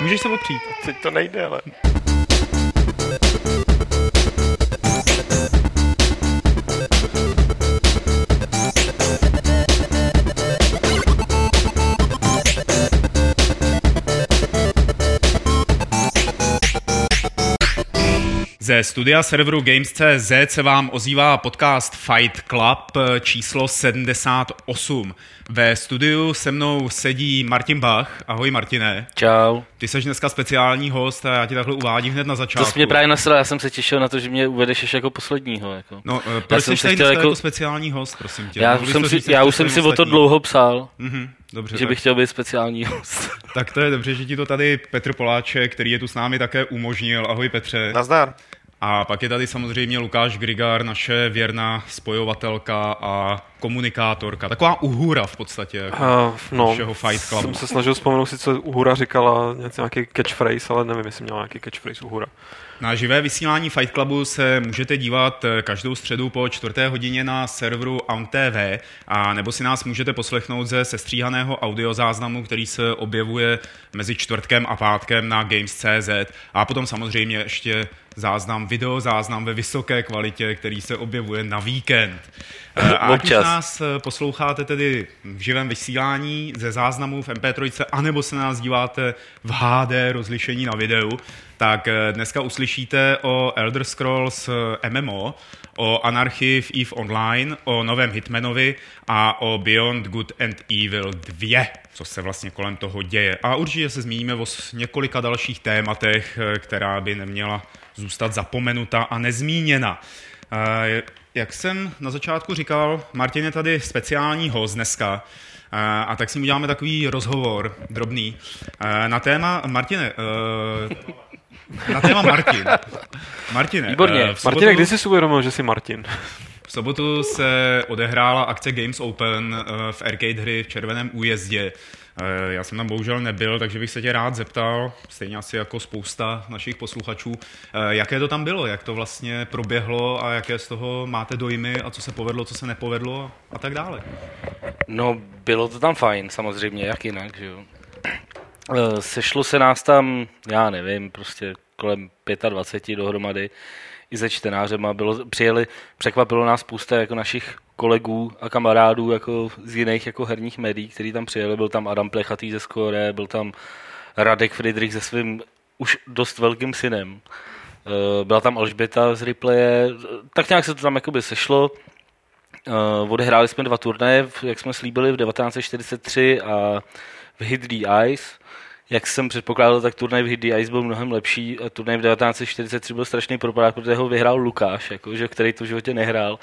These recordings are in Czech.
Můžeš se opřít. Teď to nejde, ale... Ze studia serveru Games.cz se vám ozývá podcast Fight Club eh, číslo 78. Ve studiu se mnou sedí Martin Bach. Ahoj Martine. Čau. Ty jsi dneska speciální host a já ti takhle uvádím hned na začátku. To jsi mě právě nasral, já jsem se těšil na to, že mě uvedeš ještě jako posledního. Jako. No, eh, proč jsi tady jako... jako speciální host, prosím tě? Já, už jsem, si, já už jsem si o to dlouho psal. Mm-hmm. Dobře, že tak. bych chtěl být speciální host. Tak to je dobře, že ti to tady Petr Poláček, který je tu s námi také umožnil. Ahoj Petře. Nazdar. A pak je tady samozřejmě Lukáš Grigár, naše věrná spojovatelka a komunikátorka. Taková uhura v podstatě, jako uh, no, všeho Fight Clubu. jsem se snažil vzpomenout si, co uhura říkala, nějaký catchphrase, ale nevím, jestli měla nějaký catchphrase uhura. Na živé vysílání Fight Clubu se můžete dívat eh, každou středu po čtvrté hodině na serveru TV a nebo si nás můžete poslechnout ze sestříhaného audiozáznamu, který se objevuje mezi čtvrtkem a pátkem na Games.cz a potom samozřejmě ještě záznam, video záznam ve vysoké kvalitě, který se objevuje na víkend. Eh, a ať už nás eh, posloucháte tedy v živém vysílání ze záznamů v MP3, anebo se nás díváte v HD rozlišení na videu, tak eh, dneska uslyšíte o Elder Scrolls MMO, o anarchii v EVE Online, o novém Hitmanovi a o Beyond Good and Evil 2, co se vlastně kolem toho děje. A určitě se zmíníme o několika dalších tématech, která by neměla zůstat zapomenuta a nezmíněna. Jak jsem na začátku říkal, Martin je tady speciální host dneska, a tak si uděláme takový rozhovor drobný na téma, Martine, na téma Martin. Martine. Výborně. Sobotu, Martine, kdy jsi si uvědomil, že jsi Martin? V sobotu se odehrála akce Games Open v arcade hry v Červeném újezdě. Eh, já jsem tam bohužel nebyl, takže bych se tě rád zeptal, stejně asi jako spousta našich posluchačů, eh, jaké to tam bylo, jak to vlastně proběhlo a jaké z toho máte dojmy a co se povedlo, co se nepovedlo a tak dále. No, bylo to tam fajn, samozřejmě, jak jinak, že jo. Eh, sešlo se nás tam, já nevím, prostě kolem 25 dohromady i se čtenářema. Bylo, přijeli, překvapilo nás spousta jako našich kolegů a kamarádů jako z jiných jako herních médií, kteří tam přijeli. Byl tam Adam Plechatý ze Skore, byl tam Radek Friedrich se svým už dost velkým synem. Eh, byla tam Alžběta z Replaye, tak nějak se to tam jakoby sešlo. Eh, odehráli jsme dva turnaje, jak jsme slíbili v 1943 a v the Ice jak jsem předpokládal, tak turnaj v Hiddy Ice byl mnohem lepší a turnaj v 1943 byl strašný propad, protože ho vyhrál Lukáš, jako, že, který to v životě nehrál.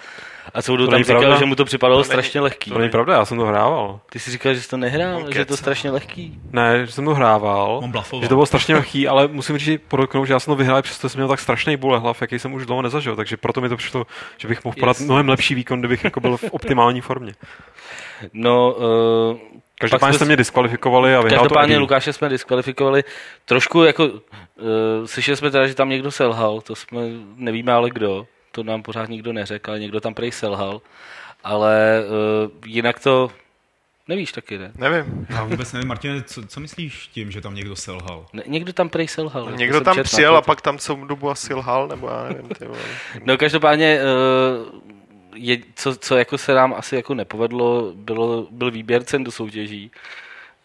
A co tam říkal, pravda. že mu to připadalo to strašně lehký. To není pravda, já jsem to hrával. Ty jsi říkal, že jsi to nehrál, no, že je to strašně lehký. Ne, že jsem to hrával, že to bylo strašně lehký, ale musím říct, podotknout, že já jsem to vyhrál, přesto jsem měl tak strašný bolehlav, jaký jsem už dlouho nezažil, takže proto mi to přišlo, že bych mohl podat yes. mnohem lepší výkon, kdybych jako byl v optimální formě. No, uh, Každopádně jste mě diskvalifikovali a vyhrál Každopádně to Lukáše jsme diskvalifikovali. Trošku jako, uh, slyšeli jsme teda, že tam někdo selhal, to jsme, nevíme ale kdo, to nám pořád nikdo neřekl, ale někdo tam prej selhal. Ale uh, jinak to Nevíš taky, ne? Nevím. Já vůbec nevím, Martin, co, co myslíš tím, že tam někdo selhal? Ne, někdo tam prej selhal. No, někdo tam přijel a pak tam celou dobu asi lhal, nebo já nevím. Ty no každopádně uh, je, co, co jako se nám asi jako nepovedlo, bylo, byl výběr cen do soutěží.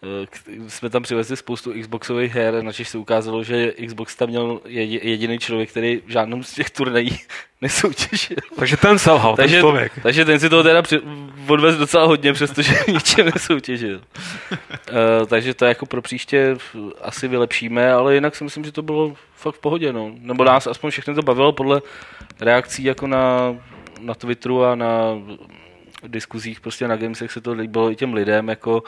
Eh, jsme tam přivezli spoustu Xboxových her, načež se ukázalo, že Xbox tam měl jediný člověk, který v žádnou z těch turnají nesoutěžil. Takže ten selhal, takže, ten člověk. Takže ten si toho teda při, odvez docela hodně, přestože ničem nesoutěžil. uh, takže to jako pro příště asi vylepšíme, ale jinak si myslím, že to bylo fakt v pohodě. No. Nebo nás aspoň všechny to bavilo podle reakcí jako na na Twitteru a na diskuzích prostě na Gamesech se to líbilo i těm lidem, jako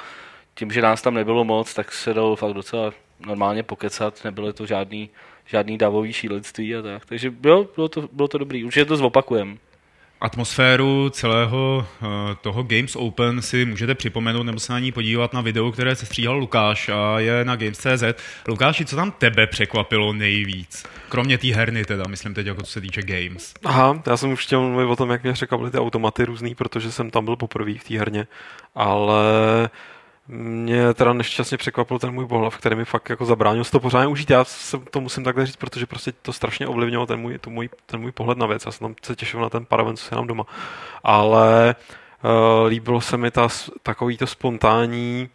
tím, že nás tam nebylo moc, tak se dalo fakt docela normálně pokecat, nebylo to žádný, žádný davový šílenství a tak. Takže jo, bylo to, bylo to dobrý, určitě to zopakujeme. Atmosféru celého uh, toho Games Open si můžete připomenout nebo se na ní podívat na video, které se stříhal Lukáš a je na Games.cz. Lukáši, co tam tebe překvapilo nejvíc? Kromě té herny teda, myslím teď jako co se týče Games. Aha, já jsem už chtěl mluvit o tom, jak mě překvapily ty automaty různý, protože jsem tam byl poprvé v té herně, ale mě teda nešťastně překvapil ten můj pohlav, který mi fakt jako zabránil to pořádně užít. Já se to musím takhle říct, protože prostě to strašně ovlivnilo ten můj, můj, ten můj pohled na věc. Já jsem tam se těšil na ten paraven, co se nám doma. Ale uh, líbilo se mi ta, takový to spontánní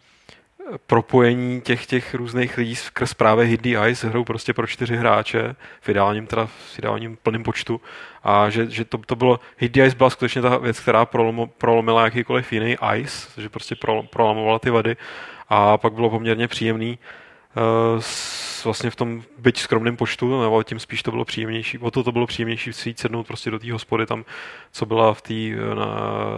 propojení těch, těch různých lidí skrz právě the Ice hrou prostě pro čtyři hráče v ideálním, teda v ideálním plném počtu. A že, že to, to bylo, the Ice byla skutečně ta věc, která prolomo, prolomila jakýkoliv jiný Ice, že prostě prolamovala ty vady a pak bylo poměrně příjemný. uh, vlastně v tom byť skromném počtu, nebo tím spíš to bylo příjemnější, o to to bylo příjemnější si jít sednout prostě do té hospody tam, co byla v té,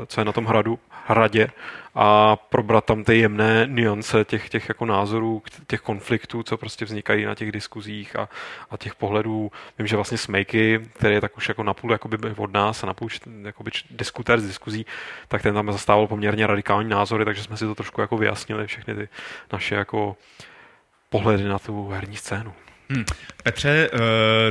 co je na tom hradu, hradě a probrat tam ty jemné nuance těch, těch jako názorů, těch konfliktů, co prostě vznikají na těch diskuzích a, a těch pohledů. Vím, že vlastně Smejky, který je tak už jako napůl jakoby od nás a napůl jakoby diskutér z diskuzí, tak ten tam zastával poměrně radikální názory, takže jsme si to trošku jako vyjasnili, všechny ty naše jako pohledy na tu herní scénu. Hmm. Petře, uh,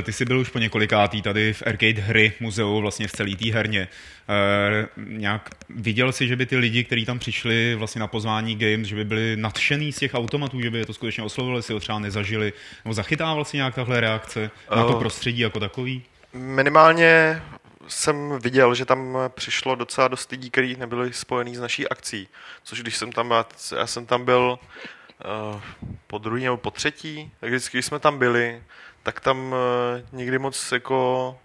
ty jsi byl už po několikátý tady v Arcade Hry muzeu, vlastně v celé té herně. Uh, nějak viděl jsi, že by ty lidi, kteří tam přišli vlastně na pozvání Games, že by byli nadšený z těch automatů, že by je to skutečně oslovili, si ho třeba nezažili, nebo zachytá vlastně nějak tahle reakce na to prostředí jako takový? Minimálně jsem viděl, že tam přišlo docela dost lidí, kteří nebyli spojený s naší akcí, což když jsem tam, já jsem tam byl Eh, po druhý nebo po třetí, tak vždycky, když jsme tam byli, tak tam eh, nikdy moc jako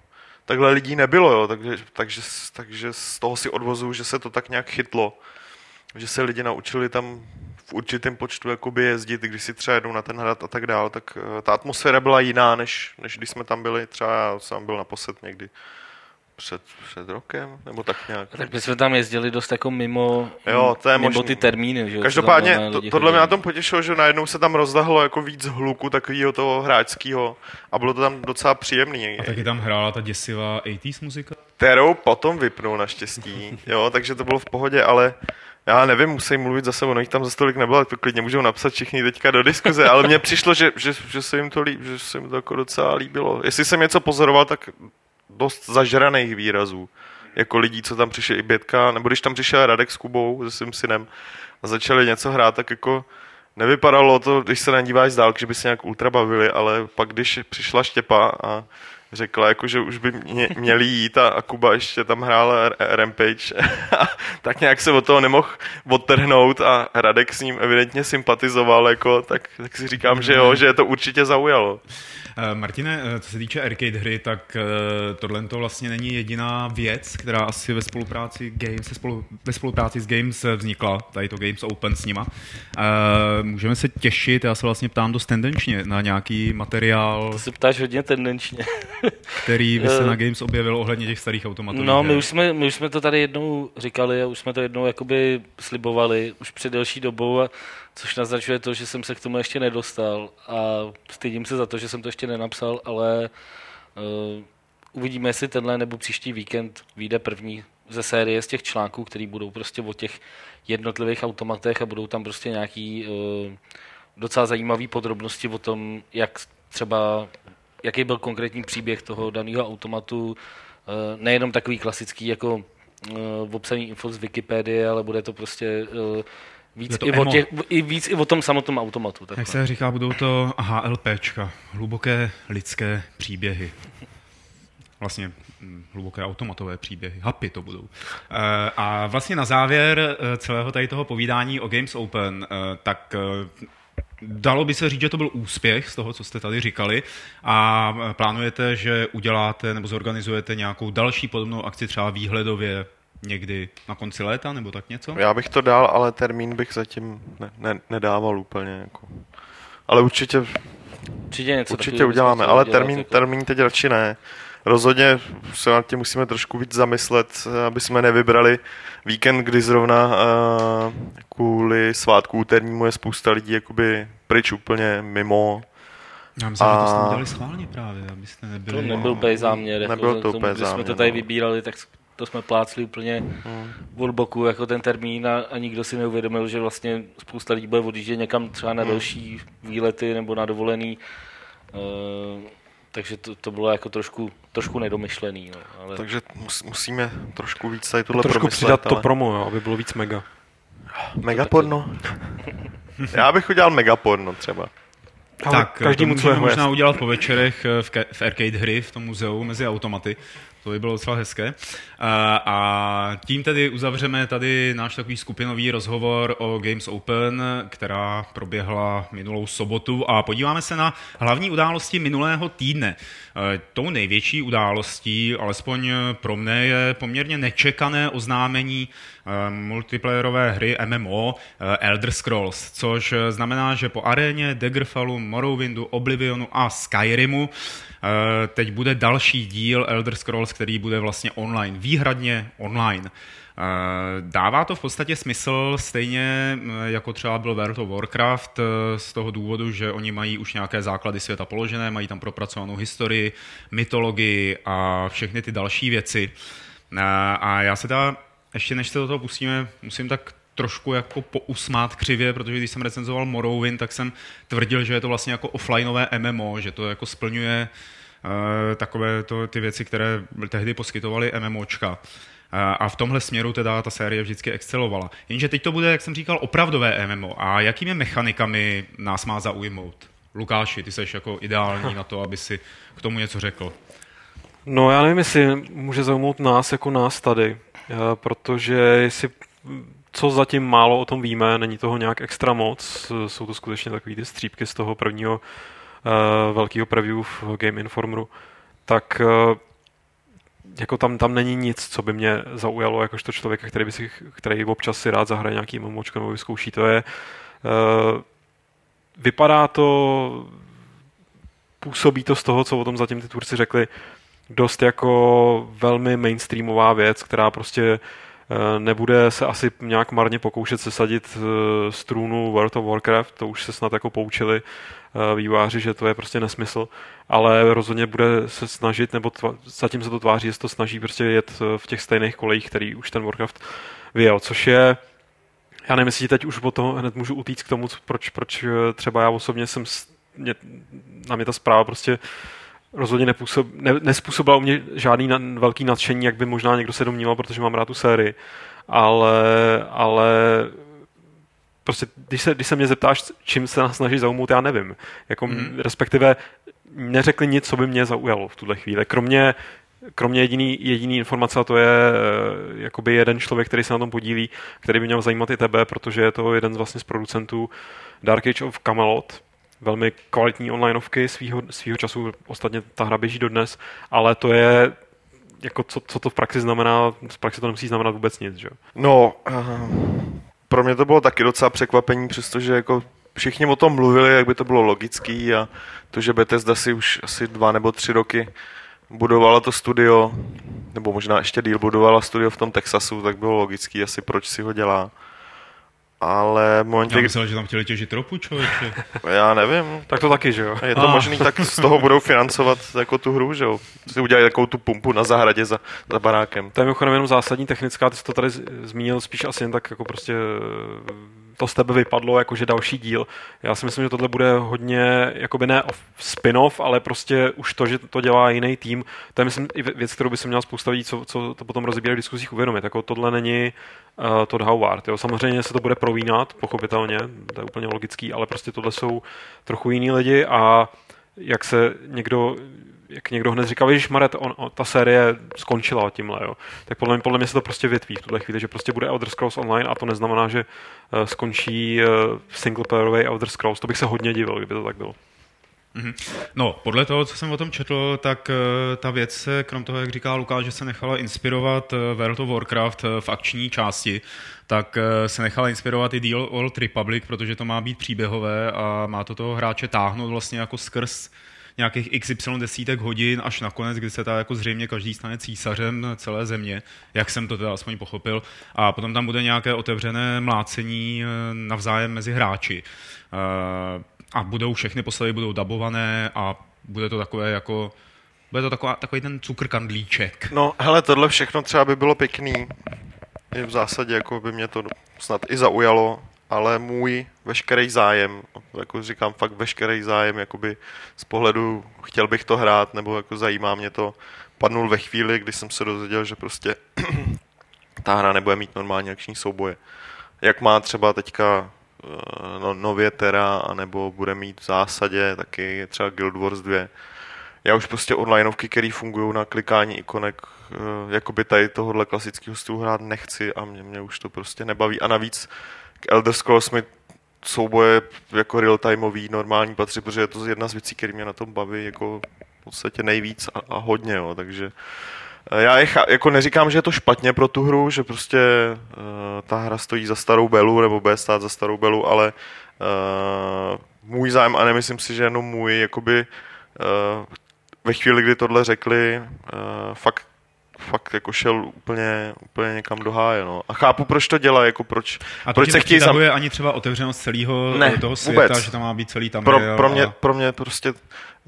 takhle lidí nebylo, jo, takže, takže, takže z toho si odvozu, že se to tak nějak chytlo, že se lidi naučili tam v určitém počtu jakoby jezdit, když si třeba jedou na ten hrad a tak dál, tak eh, ta atmosféra byla jiná, než, než když jsme tam byli, třeba já jsem byl naposled někdy před, před rokem, nebo tak nějak. Tak my jsme tam jezdili dost jako mimo, jo, to je mimo možný. ty termíny. Že? Každopádně, to, tohle mě na tom potěšilo, že najednou se tam rozdahlo jako víc hluku takového toho hráčského a bylo to tam docela příjemný. A taky tam hrála ta děsivá 80s muzika? Kterou potom vypnul naštěstí, jo, takže to bylo v pohodě, ale já nevím, musím mluvit za sebou, no jich tam za stolik nebylo, to klidně můžou napsat všichni teďka do diskuze, ale mně přišlo, že, že, že, se jim to líb, že se jim to jako docela líbilo. Jestli jsem něco pozoroval, tak dost zažraných výrazů. Jako lidí, co tam přišli i Bětka, nebo když tam přišel Radek s Kubou, se svým synem, a začali něco hrát, tak jako nevypadalo to, když se nadíváš z dálky, že by se nějak ultra bavili, ale pak když přišla Štěpa a řekla, jako, že už by mě, měli jít a, a Kuba ještě tam hrál Rampage, tak nějak se od toho nemohl odtrhnout a Radek s ním evidentně sympatizoval, jako, tak, tak si říkám, že jo, že je to určitě zaujalo. Eh, Martine, eh, co se týče arcade hry, tak eh, tohle to vlastně není jediná věc, která asi ve spolupráci, Games, spolu, ve spolupráci s Games vznikla, tady to Games Open s nima. Můžeme se těšit, já se vlastně ptám dost tendenčně na nějaký materiál. To se ptáš hodně tendenčně. Který by se na Games objevil ohledně těch starých automatů. No, my už, jsme, my už jsme to tady jednou říkali a už jsme to jednou jakoby slibovali už před delší dobou a což naznačuje to, že jsem se k tomu ještě nedostal a stydím se za to, že jsem to ještě nenapsal, ale uh, uvidíme, jestli tenhle nebo příští víkend vyjde první ze série z těch článků, které budou prostě o těch jednotlivých automatech a budou tam prostě nějaký uh, docela zajímavý podrobnosti o tom, jak třeba, jaký byl konkrétní příběh toho daného automatu, uh, nejenom takový klasický jako uh, obsaný info z Wikipedie, ale bude to prostě uh, Víc, i o těch, i víc i o tom samotném automatu. Takhle. Jak se říká, budou to HLPčka, hluboké lidské příběhy. Vlastně hm, hluboké automatové příběhy, hapy to budou. Eh, a vlastně na závěr eh, celého tady toho povídání o Games Open, eh, tak Dalo by se říct, že to byl úspěch z toho, co jste tady říkali a plánujete, že uděláte nebo zorganizujete nějakou další podobnou akci třeba výhledově někdy na konci léta nebo tak něco? Já bych to dal, ale termín bych zatím ne, ne, nedával úplně. Jako. Ale určitě, určitě, něco určitě uděláme, ale termín, jako... termín teď radši ne. Rozhodně se nad tím musíme trošku víc zamyslet, aby jsme nevybrali víkend, kdy zrovna uh, kvůli svátku úternímu je spousta lidí jakoby pryč úplně mimo. Já myslím, a... že to jste udělali schválně právě, abyste nebyli... To nebyl úplně záměr. Jako nebyl to úplně záměr. jsme to tady no. vybírali, tak to jsme plácli úplně hmm. od boku jako ten termín a, a nikdo si neuvědomil, že vlastně spousta lidí bude odjíždět někam třeba na hmm. další výlety nebo na dovolený. Uh, takže to, to bylo jako trošku, trošku nedomyšlený. No, ale... Takže mus, musíme trošku víc tady tohle Trošku přidat ale... to promo, jo, aby bylo víc mega. Megaporno. Já bych udělal megaporno třeba. Ale tak každému, to můžeme možná udělat po večerech eh, v, ke- v arcade hry v tom muzeu mezi automaty. To by bylo docela hezké. A, a tím tedy uzavřeme tady náš takový skupinový rozhovor o Games Open, která proběhla minulou sobotu a podíváme se na hlavní události minulého týdne. E, Tou největší událostí, alespoň pro mne, je poměrně nečekané oznámení e, multiplayerové hry MMO e, Elder Scrolls, což znamená, že po aréně Daggerfallu, Morrowindu, Oblivionu a Skyrimu teď bude další díl Elder Scrolls, který bude vlastně online, výhradně online. Eh, Dává to v podstatě smysl stejně eh, jako třeba byl World of Warcraft eh, z toho důvodu, že oni mají už nějaké základy světa položené, mají tam propracovanou historii, mytologii a všechny ty další věci. Eh, A já se teda, ještě než se do toho pustíme, musím tak trošku jako pousmát křivě, protože když jsem recenzoval Morrowind, tak jsem tvrdil, že je to vlastně jako offlineové MMO, že to jako splňuje uh, takové to, ty věci, které tehdy poskytovaly MMOčka. Uh, a v tomhle směru teda ta série vždycky excelovala. Jenže teď to bude, jak jsem říkal, opravdové MMO. A jakými mechanikami nás má zaujmout? Lukáši, ty jsi jako ideální na to, aby si k tomu něco řekl. No já nevím, jestli může zaujmout nás jako nás tady, eh, protože jestli co zatím málo o tom víme, není toho nějak extra moc, jsou to skutečně takové ty střípky z toho prvního velkého preview v Game Informeru, tak uh, jako tam, tam není nic, co by mě zaujalo jakožto člověka, který, by si, který občas si rád zahraje nějaký MMOčko nebo vyzkouší. To je, uh, vypadá to, působí to z toho, co o tom zatím ty tvůrci řekli, dost jako velmi mainstreamová věc, která prostě eh, nebude se asi nějak marně pokoušet sesadit eh, z trůnu World of Warcraft, to už se snad jako poučili eh, výváři, že to je prostě nesmysl, ale rozhodně bude se snažit, nebo tva, zatím se to tváří, že se to snaží prostě jet v těch stejných kolejích, který už ten Warcraft vyjel, což je já nevím, jestli teď už o toho hned můžu utíct k tomu, proč, proč třeba já osobně jsem, mě, na mě ta zpráva prostě rozhodně nepůsob, ne, nespůsobila u mě žádný na, velký nadšení, jak by možná někdo se domníval, protože mám rád tu sérii. Ale, ale prostě, když se, když se mě zeptáš, čím se nás snaží zaujmout, já nevím. Jako, mm. Respektive neřekli nic, co by mě zaujalo v tuhle chvíli. Kromě kromě jediný, jediný informace, a to je jakoby jeden člověk, který se na tom podílí, který by měl zajímat i tebe, protože je to jeden z vlastně z producentů Dark Age of Camelot, velmi kvalitní onlineovky svýho, svýho času, ostatně ta hra běží dodnes, ale to je jako co, co to v praxi znamená, v praxi to nemusí znamenat vůbec nic, že? No, uh, pro mě to bylo taky docela překvapení, přestože jako všichni o tom mluvili, jak by to bylo logický a to, že Bethesda si už asi dva nebo tři roky budovala to studio, nebo možná ještě díl budovala studio v tom Texasu, tak bylo logický asi, proč si ho dělá. Ale v momentě... Já myslel, že tam chtěli těžit ropu, člověče. Já nevím. Tak to taky, že jo? Je to ah. možný, tak z toho budou financovat jako tu hru, že jo? Si udělají takovou tu pumpu na zahradě za, za barákem. To je mimochodem jenom zásadní technická, ty jsi to tady zmínil spíš asi jen tak jako prostě to z tebe vypadlo jakože další díl. Já si myslím, že tohle bude hodně, jakoby ne spin-off, ale prostě už to, že to dělá jiný tým, to je myslím i věc, kterou by se měl spousta lidí, co, co to potom rozbírají v diskusích uvědomit. Jako tohle není uh, Todd Howard. Jo. Samozřejmě se to bude prolínat, pochopitelně, to je úplně logický, ale prostě tohle jsou trochu jiní lidi a jak se někdo jak někdo hned říkal, že Maret, on, on, ta série skončila tímhle, jo. tak podle mě, podle mě se to prostě větví v tuhle chvíli, že prostě bude Elder Scrolls Online a to neznamená, že uh, skončí uh, singleplayerový Elder Scrolls. To bych se hodně divil, kdyby to tak bylo. Mm-hmm. No, podle toho, co jsem o tom četl, tak uh, ta věc se, krom toho, jak říká Lukáš, že se nechala inspirovat uh, World of Warcraft uh, v akční části, tak se nechala inspirovat i Deal Old Republic, protože to má být příběhové a má to toho hráče táhnout vlastně jako skrz nějakých XY desítek hodin až nakonec, kdy se ta jako zřejmě každý stane císařem celé země, jak jsem to teda aspoň pochopil. A potom tam bude nějaké otevřené mlácení navzájem mezi hráči. A budou všechny postavy budou dabované a bude to takové jako bude to taková, takový ten cukrkandlíček. No, hele, tohle všechno třeba by bylo pěkný. I v zásadě jako by mě to snad i zaujalo, ale můj veškerý zájem, jako říkám fakt veškerý zájem, jakoby z pohledu chtěl bych to hrát, nebo jako zajímá mě to, padnul ve chvíli, kdy jsem se dozvěděl, že prostě ta hra nebude mít normální akční souboje. jak má třeba teďka no, nově Terra, anebo bude mít v zásadě taky třeba Guild Wars 2. Já už prostě onlineovky, které fungují na klikání ikonek, eh, jakoby tady tohohle klasického stylu hrát nechci a mě, mě už to prostě nebaví. A navíc k Elder Scrolls mi souboje jako real-timeový normální patří, protože je to jedna z věcí, které mě na tom baví jako v podstatě nejvíc a, a hodně, jo, takže eh, já je, jako neříkám, že je to špatně pro tu hru, že prostě uh, ta hra stojí za starou belu, nebo bude stát za starou belu, ale uh, můj zájem, a nemyslím si, že jenom můj, jakoby uh, ve chvíli, kdy tohle řekli, uh, fakt fakt jako šel úplně, úplně někam do háje, no. A chápu, proč to dělá, jako proč, A to proč se chtějí zam... ani třeba otevřenost celého Ne, toho světa, vůbec. že tam má být celý tam. pro, pro, mě, pro mě prostě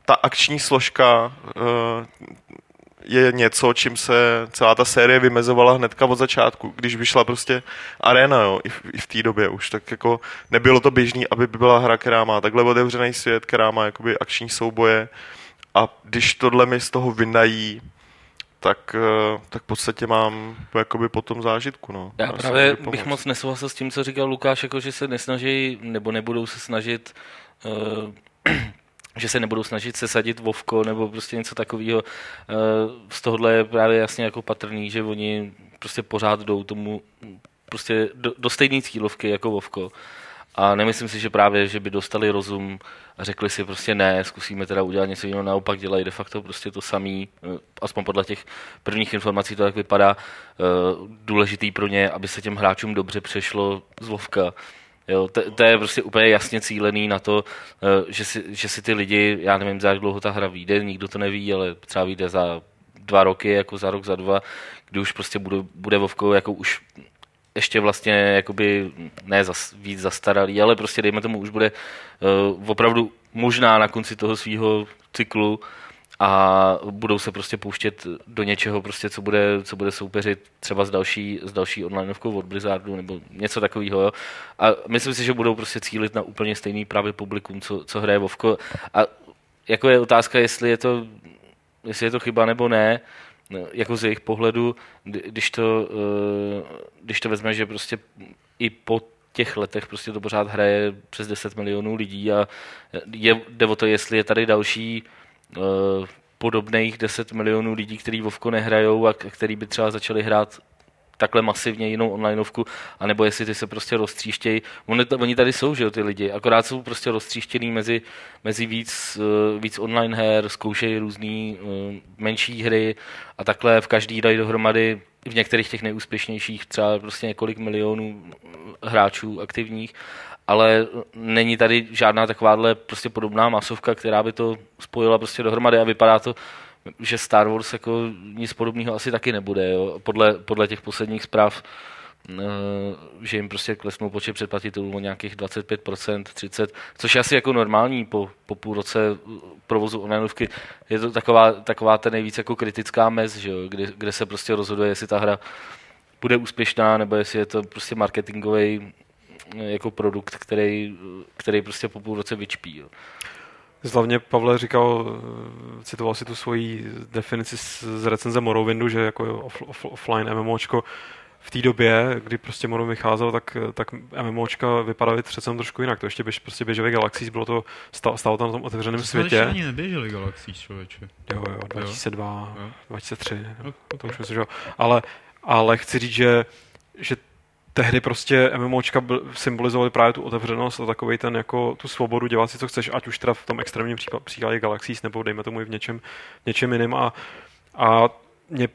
ta akční složka uh, je něco, čím se celá ta série vymezovala hnedka od začátku, když vyšla prostě arena, jo, i v, i v té době už, tak jako nebylo to běžný, aby byla hra, která má takhle otevřený svět, která má jakoby akční souboje a když tohle mi z toho vynají, tak, eh, tak v podstatě mám jakoby po tom zážitku, no. Já se právě bych moc nesouhlasil s tím, co říkal Lukáš, jako že se nesnaží, nebo nebudou se snažit, uh, že se nebudou snažit sesadit Vovko nebo prostě něco takového. Uh, z tohohle je právě jasně jako patrný, že oni prostě pořád jdou tomu prostě do, do stejné cílovky jako Vovko. A nemyslím si, že právě, že by dostali rozum a řekli si prostě ne, zkusíme teda udělat něco jiného, naopak dělají de facto prostě to samý, eh, aspoň podle těch prvních informací to tak vypadá, eh, důležitý pro ně, aby se těm hráčům dobře přešlo z Vovka. Jo, to, to je prostě úplně jasně cílený na to, eh, že si, že si ty lidi, já nevím, za jak dlouho ta hra vyjde, nikdo to neví, ale třeba vyjde za dva roky, jako za rok, za dva, kdy už prostě bude, bude Vovko jako už ještě vlastně jakoby ne zas, víc zastaralý, ale prostě dejme tomu už bude uh, opravdu možná na konci toho svého cyklu a budou se prostě pouštět do něčeho, prostě, co, bude, co bude soupeřit třeba s další, s další onlineovkou od Blizzardu nebo něco takového. Jo. A myslím si, že budou prostě cílit na úplně stejný právě publikum, co, co hraje Vovko. A jako je otázka, jestli je to, jestli je to chyba nebo ne, jako z jejich pohledu, kdy- když to, eh, když to vezme, že prostě i po těch letech prostě to pořád hraje přes 10 milionů lidí a je, jde o to, jestli je tady další podobných 10 milionů lidí, kteří Vovko nehrajou a který by třeba začali hrát takhle masivně jinou onlineovku, anebo jestli ty se prostě roztříštějí. Oni, oni tady jsou, že jo, ty lidi, akorát jsou prostě roztříštěný mezi, mezi víc, eh, víc online her, zkoušejí různé menší hry a takhle v každý dají dohromady v některých těch nejúspěšnějších třeba prostě několik milionů eh, hráčů aktivních, ale není tady žádná takováhle prostě podobná masovka, která by to spojila prostě dohromady a vypadá to, že Star Wars jako nic podobného asi taky nebude, jo? Podle, podle těch posledních zpráv, eh, že jim prostě klesnou počet předplatitelů o nějakých 25%, 30%, což je asi jako normální po, po půl roce provozu onlineovky. Je to taková, taková ta nejvíc jako kritická mez, že jo? Kde, kde se prostě rozhoduje, jestli ta hra bude úspěšná, nebo jestli je to prostě marketingový jako produkt, který, který prostě po půl roce vyčpí. Jo. Hlavně Pavle říkal, eh, citoval si tu svoji definici z, recenze Morrowindu, že jako off, off, offline MMOčko v té době, kdy prostě Morrowind vycházel, tak, tak MMOčka vypadaly přece trošku jinak. To ještě běž, prostě běžely Galaxies, bylo to, stalo, stalo to na tom otevřeném To světě. ani neběželi Galaxies, člověče. Jo, jo, 2002, Jo. 2003, Jo, to už myslím, že jo. Ale, ale chci říct, že, že tehdy prostě MMOčka symbolizovaly právě tu otevřenost a takový ten jako tu svobodu dělat si, co chceš, ať už teda v tom extrémním příklad, příkladě Galaxies, nebo dejme tomu i v něčem, něčem jiném a, a mě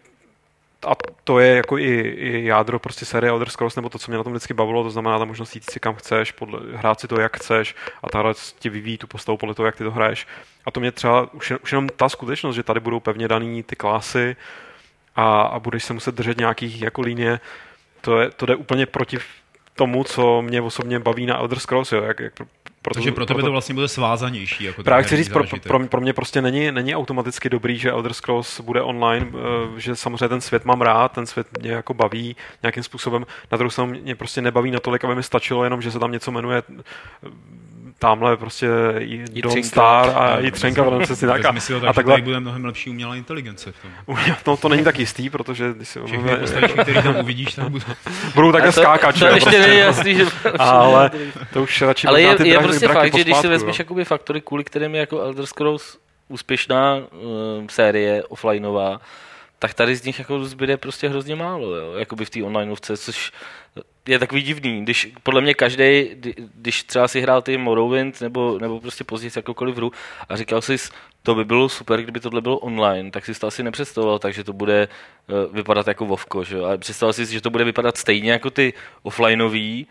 a to je jako i, i jádro prostě série Elder Scrolls, nebo to, co mě na tom vždycky bavilo, to znamená ta možnost jít si kam chceš, podle, hrát si to, jak chceš a ta hra ti vyvíjí tu postavu podle toho, jak ty to hraješ. A to mě třeba, už, už jenom ta skutečnost, že tady budou pevně daný ty klasy a, a budeš se muset držet nějakých jako linie, to, je, to jde úplně proti tomu, co mě osobně baví na Elder Scrolls, jo, jak, jak, proto, Takže pro tebe to vlastně bude svázanější. Jako Právě chci říct, pro, pro, pro mě prostě není, není automaticky dobrý, že Elder Scrolls bude online, eh, že samozřejmě ten svět mám rád, ten svět mě jako baví nějakým způsobem. Na druhou stranu mě prostě nebaví natolik, aby mi stačilo jenom, že se tam něco jmenuje tamhle prostě. Don't Star a Jitřenka, no, přesně tak. A, tak, a takhle, tady bude mnohem lepší umělá inteligence v tom. no to není tak jistý, protože když si Všechny postavičky, které tam uvidíš, tak budou... budou takhle skákat, to, že to jo, ještě prostě. není jasný, že... Ale to už radši Ale je, je prostě fakt, že když si vezmeš jakoby faktory, kvůli kterým je jako Elder Scrolls úspěšná uh, série offlineová, tak tady z nich jako zbyde prostě hrozně málo, jo? jakoby v té onlineovce, což je takový divný, když podle mě každý, když třeba si hrál ty Morrowind nebo, nebo prostě později jakoukoliv hru a říkal jsi, to by bylo super, kdyby tohle bylo online, tak si to asi nepředstavoval, takže to bude uh, vypadat jako Vovko, že ale představoval si, že to bude vypadat stejně jako ty offlineový,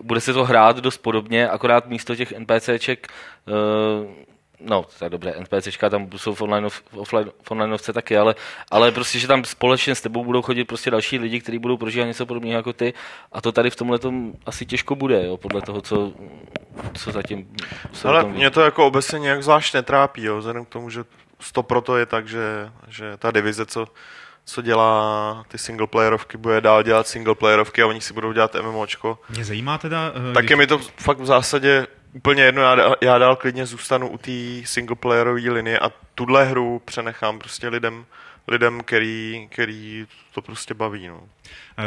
bude se to hrát dost podobně, akorát místo těch NPCček uh, No, tak dobře, NPCčka tam jsou v, online, v, offline, v onlineovce taky, ale, ale prostě, že tam společně s tebou budou chodit prostě další lidi, kteří budou prožívat něco podobného jako ty a to tady v tomhle asi těžko bude, jo, podle toho, co, co zatím se Ale tom mě to jako obecně nějak zvlášť netrápí, jo, vzhledem k tomu, že to proto je tak, že, že ta divize, co, co dělá ty singleplayerovky, bude dál dělat singleplayerovky a oni si budou dělat MMOčko. Mě zajímá teda... eh, Tak když- je mi to fakt v zásadě úplně jedno, já, dál- já dál klidně zůstanu u té singleplayerové linie a tuhle hru přenechám prostě lidem, lidem, který, který to prostě baví. No.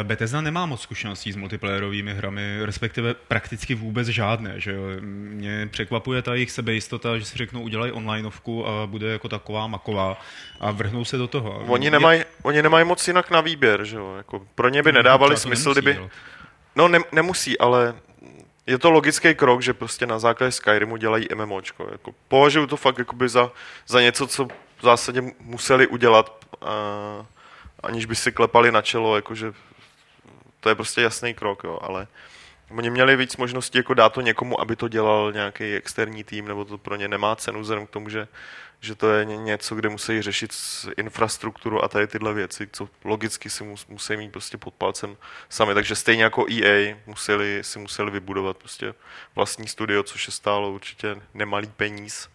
Eh, Bethesda nemá moc zkušeností s multiplayerovými hrami, respektive prakticky vůbec žádné. Že jo? Mě překvapuje ta jejich sebejistota, že si řeknou, udělají onlineovku a bude jako taková maková a vrhnou se do toho. Oni nemají, oni nemají moc jinak na výběr, že jo? Jako pro ně by Je- nedávali smysl, nemusí kdyby... dělat. No ne, nemusí, ale je to logický krok, že prostě na základě Skyrimu dělají MMOčko. Jako, považuji to fakt jakoby za, za něco, co v zásadě museli udělat, a, aniž by si klepali na čelo, jakože to je prostě jasný krok, jo, ale oni měli víc možností jako dát to někomu, aby to dělal nějaký externí tým, nebo to pro ně nemá cenu, vzhledem k tomu, že, že to je ně- něco, kde musí řešit infrastrukturu a tady tyhle věci, co logicky si mus, musí mít prostě pod palcem sami. Takže stejně jako EA museli, si museli vybudovat prostě vlastní studio, což je stálo určitě nemalý peníz.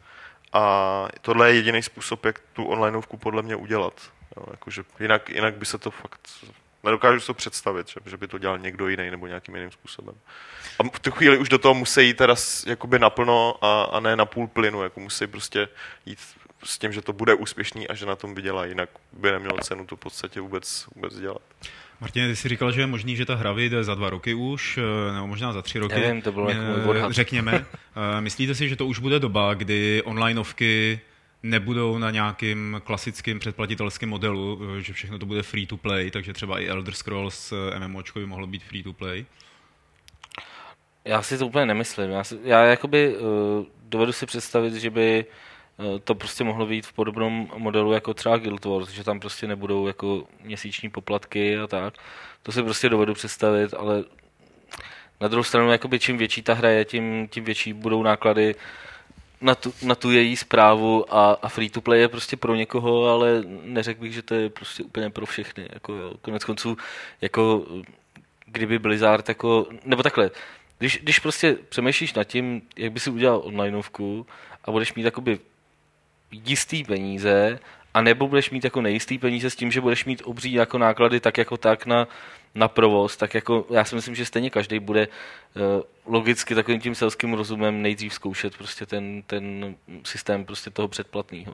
A tohle je jediný způsob, jak tu onlineovku podle mě udělat. Jo, jakože jinak, jinak by se to fakt... Nedokážu si to představit, že, že by to dělal někdo jiný nebo nějakým jiným způsobem. A v tu chvíli už do toho musí jít teda jakoby naplno a, a ne na půl plynu, jako musí prostě jít s tím, že to bude úspěšný a že na tom vydělá, jinak by nemělo cenu to v podstatě vůbec, vůbec dělat. Martin, ty jsi říkal, že je možný, že ta hra vyjde za dva roky už, eh, nebo možná za tři roky. Nevím, to bylo jako můj Eh, odhad. Řekněme. Eh, Myslíte si, že to už bude doba, kdy onlineovky nebudou na nějakým klasickým předplatitelském modelu, eh, že všechno to bude free to play, takže třeba i Elder Scrolls eh, MMOčko by mohlo být free to play? Já si to úplně nemyslím. Já, si, já jakoby uh, dovedu si představit, že by uh, to prostě mohlo být v podobném modelu jako třeba Guild Wars, že tam prostě nebudou jako měsíční poplatky a tak. To si prostě dovedu představit, ale na druhou stranu, jakoby čím větší ta hra je, tím, tím větší budou náklady na tu, na tu její zprávu a, a free to play je prostě pro někoho, ale neřekl bych, že to je prostě úplně pro všechny. Jako, jo. Konec konců, jako kdyby Blizzard jako, nebo takhle, když, když prostě přemýšlíš nad tím, jak by si udělal onlineovku a budeš mít jakoby jistý peníze, a nebo budeš mít jako nejistý peníze s tím, že budeš mít obří jako náklady tak jako tak na, na provoz, tak jako já si myslím, že stejně každý bude uh, logicky takovým tím selským rozumem nejdřív zkoušet prostě ten, ten systém prostě toho předplatného.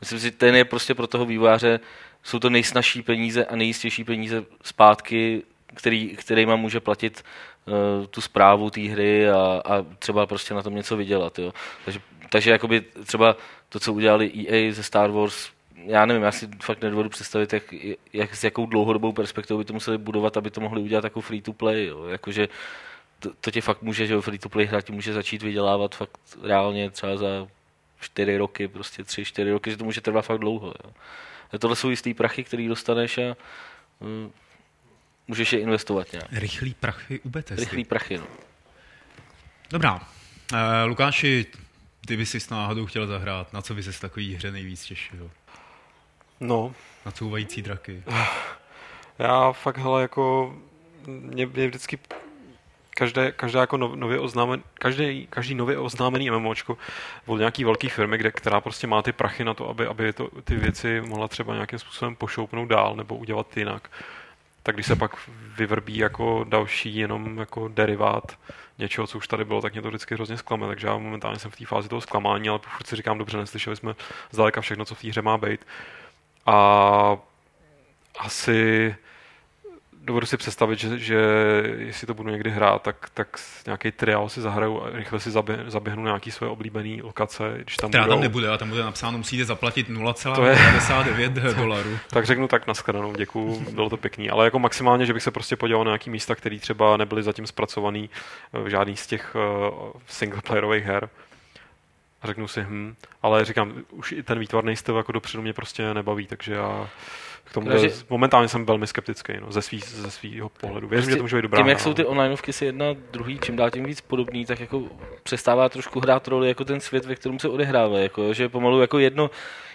Myslím si, že ten je prostě pro toho vývojáře, jsou to nejsnažší peníze a nejistější peníze zpátky, který, kterýma může platit uh, tu zprávu té hry a, a třeba prostě na tom něco vydělat. Jo. Takže, takže jakoby třeba to, co udělali EA ze Star Wars, já nevím, já si fakt nedovedu představit, jak, jak, s jakou dlouhodobou perspektivou by to museli budovat, aby to mohli udělat jako free to play. Jo. Jakože to, to tě fakt může, že free to play ti může začít vydělávat fakt reálně třeba za čtyři roky, prostě tři, čtyři roky, že to může trvat fakt dlouho. Jo. A tohle jsou jistý prachy, který dostaneš a mm, můžeš je investovat nějak. Rychlý prachy u Bethesdy. Rychlý prachy, no. Dobrá. Uh, Lukáši, ty bys si s náhodou chtěl zahrát. Na co by se z takový hře nejvíc těšil? No, Na couvající draky. já fakt, hele, jako mě, mě vždycky každé, každé jako no- nově oznámen, každý, každý nově oznámený MMOčko od nějaký velké firmy, kde, která prostě má ty prachy na to, aby, aby to, ty věci mohla třeba nějakým způsobem pošoupnout dál nebo udělat jinak, tak když se pak vyvrbí jako další jenom jako derivát něčeho, co už tady bylo, tak mě to vždycky hrozně zklame. Takže já momentálně jsem v té fázi toho zklamání, ale furt si říkám, dobře, neslyšeli jsme zdaleka všechno, co v té hře má být. A asi dovedu si představit, že, že jestli to budu někdy hrát, tak, tak nějaký trial si zahraju a rychle si zabě, zaběhnu nějaký svoje oblíbené lokace. Když tam Která budou. tam nebude, a tam bude napsáno, musíte zaplatit 0,99 dolarů. tak řeknu tak nashledanou, děkuju, bylo to pěkný. Ale jako maximálně, že bych se prostě podíval na nějaký místa, které třeba nebyly zatím zpracovaný v žádný z těch uh, singleplayerových her. A řeknu si, hm, ale říkám, už i ten výtvarný styl jako dopředu mě prostě nebaví, takže já k tomu Takže, momentálně jsem velmi skeptický no, ze, svý, ze svýho pohledu. Věřím, prostě že to může být dobrá. Tím, jak jsou ty onlineovky si jedna druhý, čím dál tím víc podobný, tak jako přestává trošku hrát roli jako ten svět, ve kterém se odehrává. Jako, že pomalu jako jedno,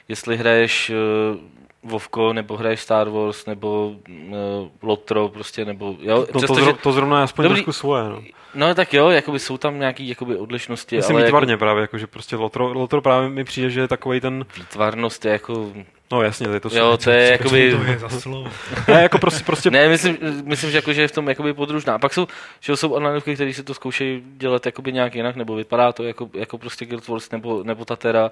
jestli hraješ uh, Vovko, nebo hraješ Star Wars, nebo uh, Lotro, prostě, nebo... Jo, no, přesto, to, zro, to zrovna je aspoň dobrý, trošku svoje, no. No tak jo, jakoby jsou tam nějaké jakoby odlišnosti. Myslím ale výtvarně jako, právě, jako, že prostě Lotro, Lotro právě mi přijde, že je takový ten... Výtvarnost je jako No jasně, to je to Jo, to je jakoby... To je za slovo. ne, jako prostě, prostě... ne, myslím, myslím, že, jako, že je v tom jakoby podružná. A pak jsou, že jsou onlineovky, které si to zkoušejí dělat jakoby nějak jinak, nebo vypadá to jako, jako prostě Guild Wars nebo, nebo Tatera,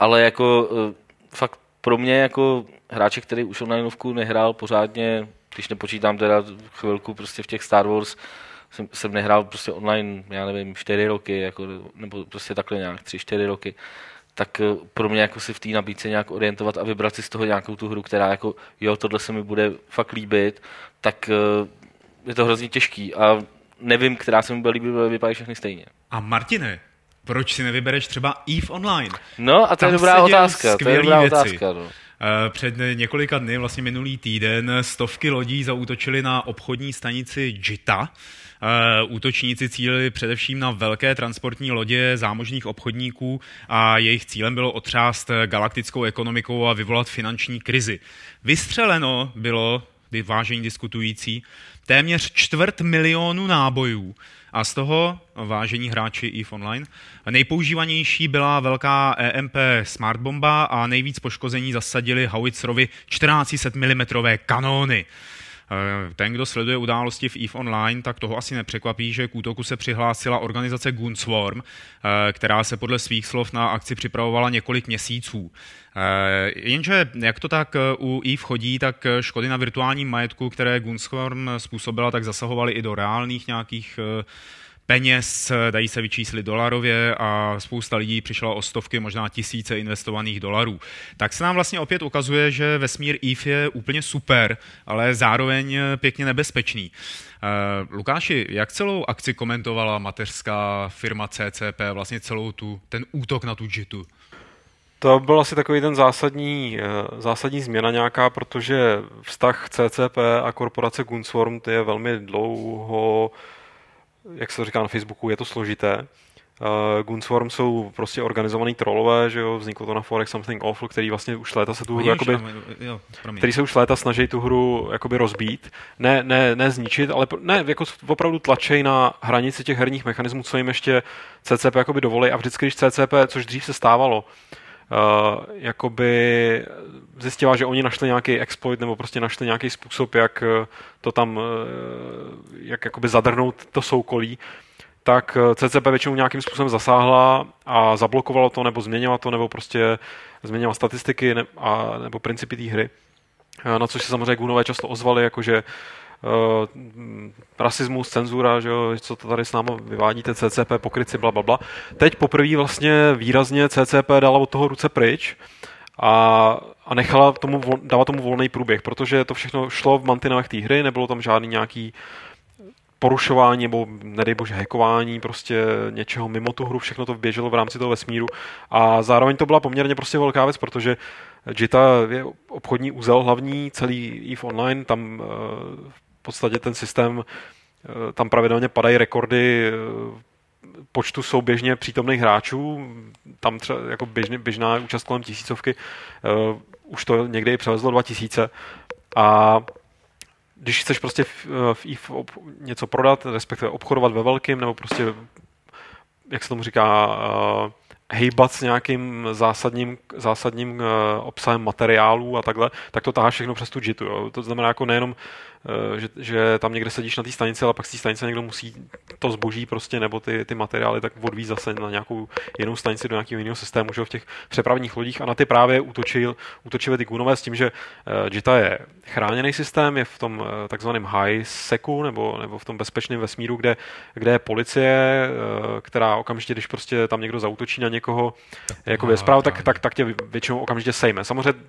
ale jako uh, fakt pro mě jako hráče, který už onlineovku nehrál pořádně, když nepočítám teda chvilku prostě v těch Star Wars, jsem, jsem nehrál prostě online, já nevím, čtyři roky, jako, nebo prostě takhle nějak, tři, čtyři roky, tak eh, pro mě jako si v té nabídce nějak orientovat a vybrat si z toho nějakou tu hru, která jako, jo, tohle se mi bude fakt líbit, tak eh, je to hrozně těžký a nevím, která se mi bude líbit, vypadají všechny stejně. A Martine, proč si nevybereš třeba EVE Online? No a to Tam je dobrá otázka. To je dobrá věci. otázka no. Eh, před několika dny, vlastně minulý týden, stovky lodí zaútočily na obchodní stanici JITA, Eh, útočníci cílili především na velké transportní lodě zámožných obchodníků a jejich cílem bylo otřást galaktickou ekonomikou a vyvolat finanční krizi. Vystřeleno bylo, vážení diskutující, téměř čtvrt milionu nábojů a z toho, vážení hráči EVE Online, nejpoužívanější byla velká EMP Smart Bomba a nejvíc poškození zasadili Howitzerovi 1400 mm kanóny. Eh, ten, kdo sleduje události v EVE Online, tak toho asi nepřekvapí, že k útoku se přihlásila organizace Gunswarm, eh, která se podle svých slov na akci připravovala několik měsíců. Eh, jenže jak to tak u EVE chodí, tak škody na virtuálním majetku, které Gunswarm způsobila, tak zasahovaly i do reálných nějakých peněz, dají se vyčíslit dolarově a spousta lidí přišla o stovky, možná tisíce investovaných dolarů. Tak se nám vlastně opět ukazuje, že vesmír EVE je úplně super, ale zároveň pěkně nebezpečný. Uh, Lukáši, jak celou akci komentovala mateřská firma CCP, vlastně celou tu, ten útok na tu JITu? To byl asi takový ten zásadní, eh, zásadní změna nějaká, protože vztah CCP a korporace Gunswarm je velmi dlouho jak se to říká na Facebooku, je to složité. Uh, Gunswarm jsou prostě organizovaný trolové, že jo, vzniklo to na Forex Something Awful, který vlastně už léta se tu hru, jakoby, jo, který se už léta snaží tu hru jakoby rozbít, ne, ne, ne zničit, ale ne, jako opravdu tlačej na hranici těch herních mechanismů, co jim ještě CCP jakoby dovolí a vždycky, když CCP, což dřív se stávalo, uh, jakoby zjistila, že oni našli nějaký exploit nebo prostě našli nějaký způsob, jak eh, to tam, uh, jak jakoby zadrhnout to soukolí, tak CCP většinou nějakým způsobem zasáhla a zablokovalo to, nebo změnila to, nebo prostě změnila statistiky ne, a, nebo principy té hry. Na což se samozřejmě Gunové často ozvali, jakože uh, rasismus, cenzura, že jo, co to tady s námi vyvádíte, CCP, pokryci, bla, bla, bla. Teď poprvé vlastně výrazně CCP dala od toho ruce pryč a, a nechala tomu, dávat tomu volný průběh, protože to všechno šlo v mantinách té hry, nebylo tam žádný nějaký porušování nebo nedej bože hackování prostě něčeho mimo tu hru, všechno to běželo v rámci toho vesmíru. A zároveň to byla poměrně prostě velká věc, protože JITA je obchodní úzel hlavní, celý EVE Online, tam v eh, podstatě ten systém, eh, tam pravidelně padají rekordy eh, počtu souběžně přítomných hráčů, tam třeba jako běžně, běžná účast kolem tisícovky, už to někdy i převezlo 2000 a když chceš prostě v, v EVE ob, něco prodat, respektive obchodovat ve velkým, nebo prostě, jak se tomu říká, uh, hejbat s nějakým zásadním, zásadním uh, obsahem materiálů a takhle, tak to tahá všechno přes tu JITu. Jo. To znamená jako nejenom eh, že, že tam někde sedíš na té stanici, ale pak z té stanice někdo musí to zboží prostě nebo ty, ty materiály tak odvíz zase na nějakou jinou stanici do nějakého jiného systému, že v těch přepravních lodích a na ty právě útočil, útočili ty Gunové s tím, že uh, JITA je chráněný systém, je v tom takzvaném high secu nebo, nebo v tom bezpečném vesmíru, kde, kde je policie, která okamžitě, když prostě tam někdo zautočí na někoho, jako je zpráv, tak, tak, tak tě většinou okamžitě sejme. Samozřejmě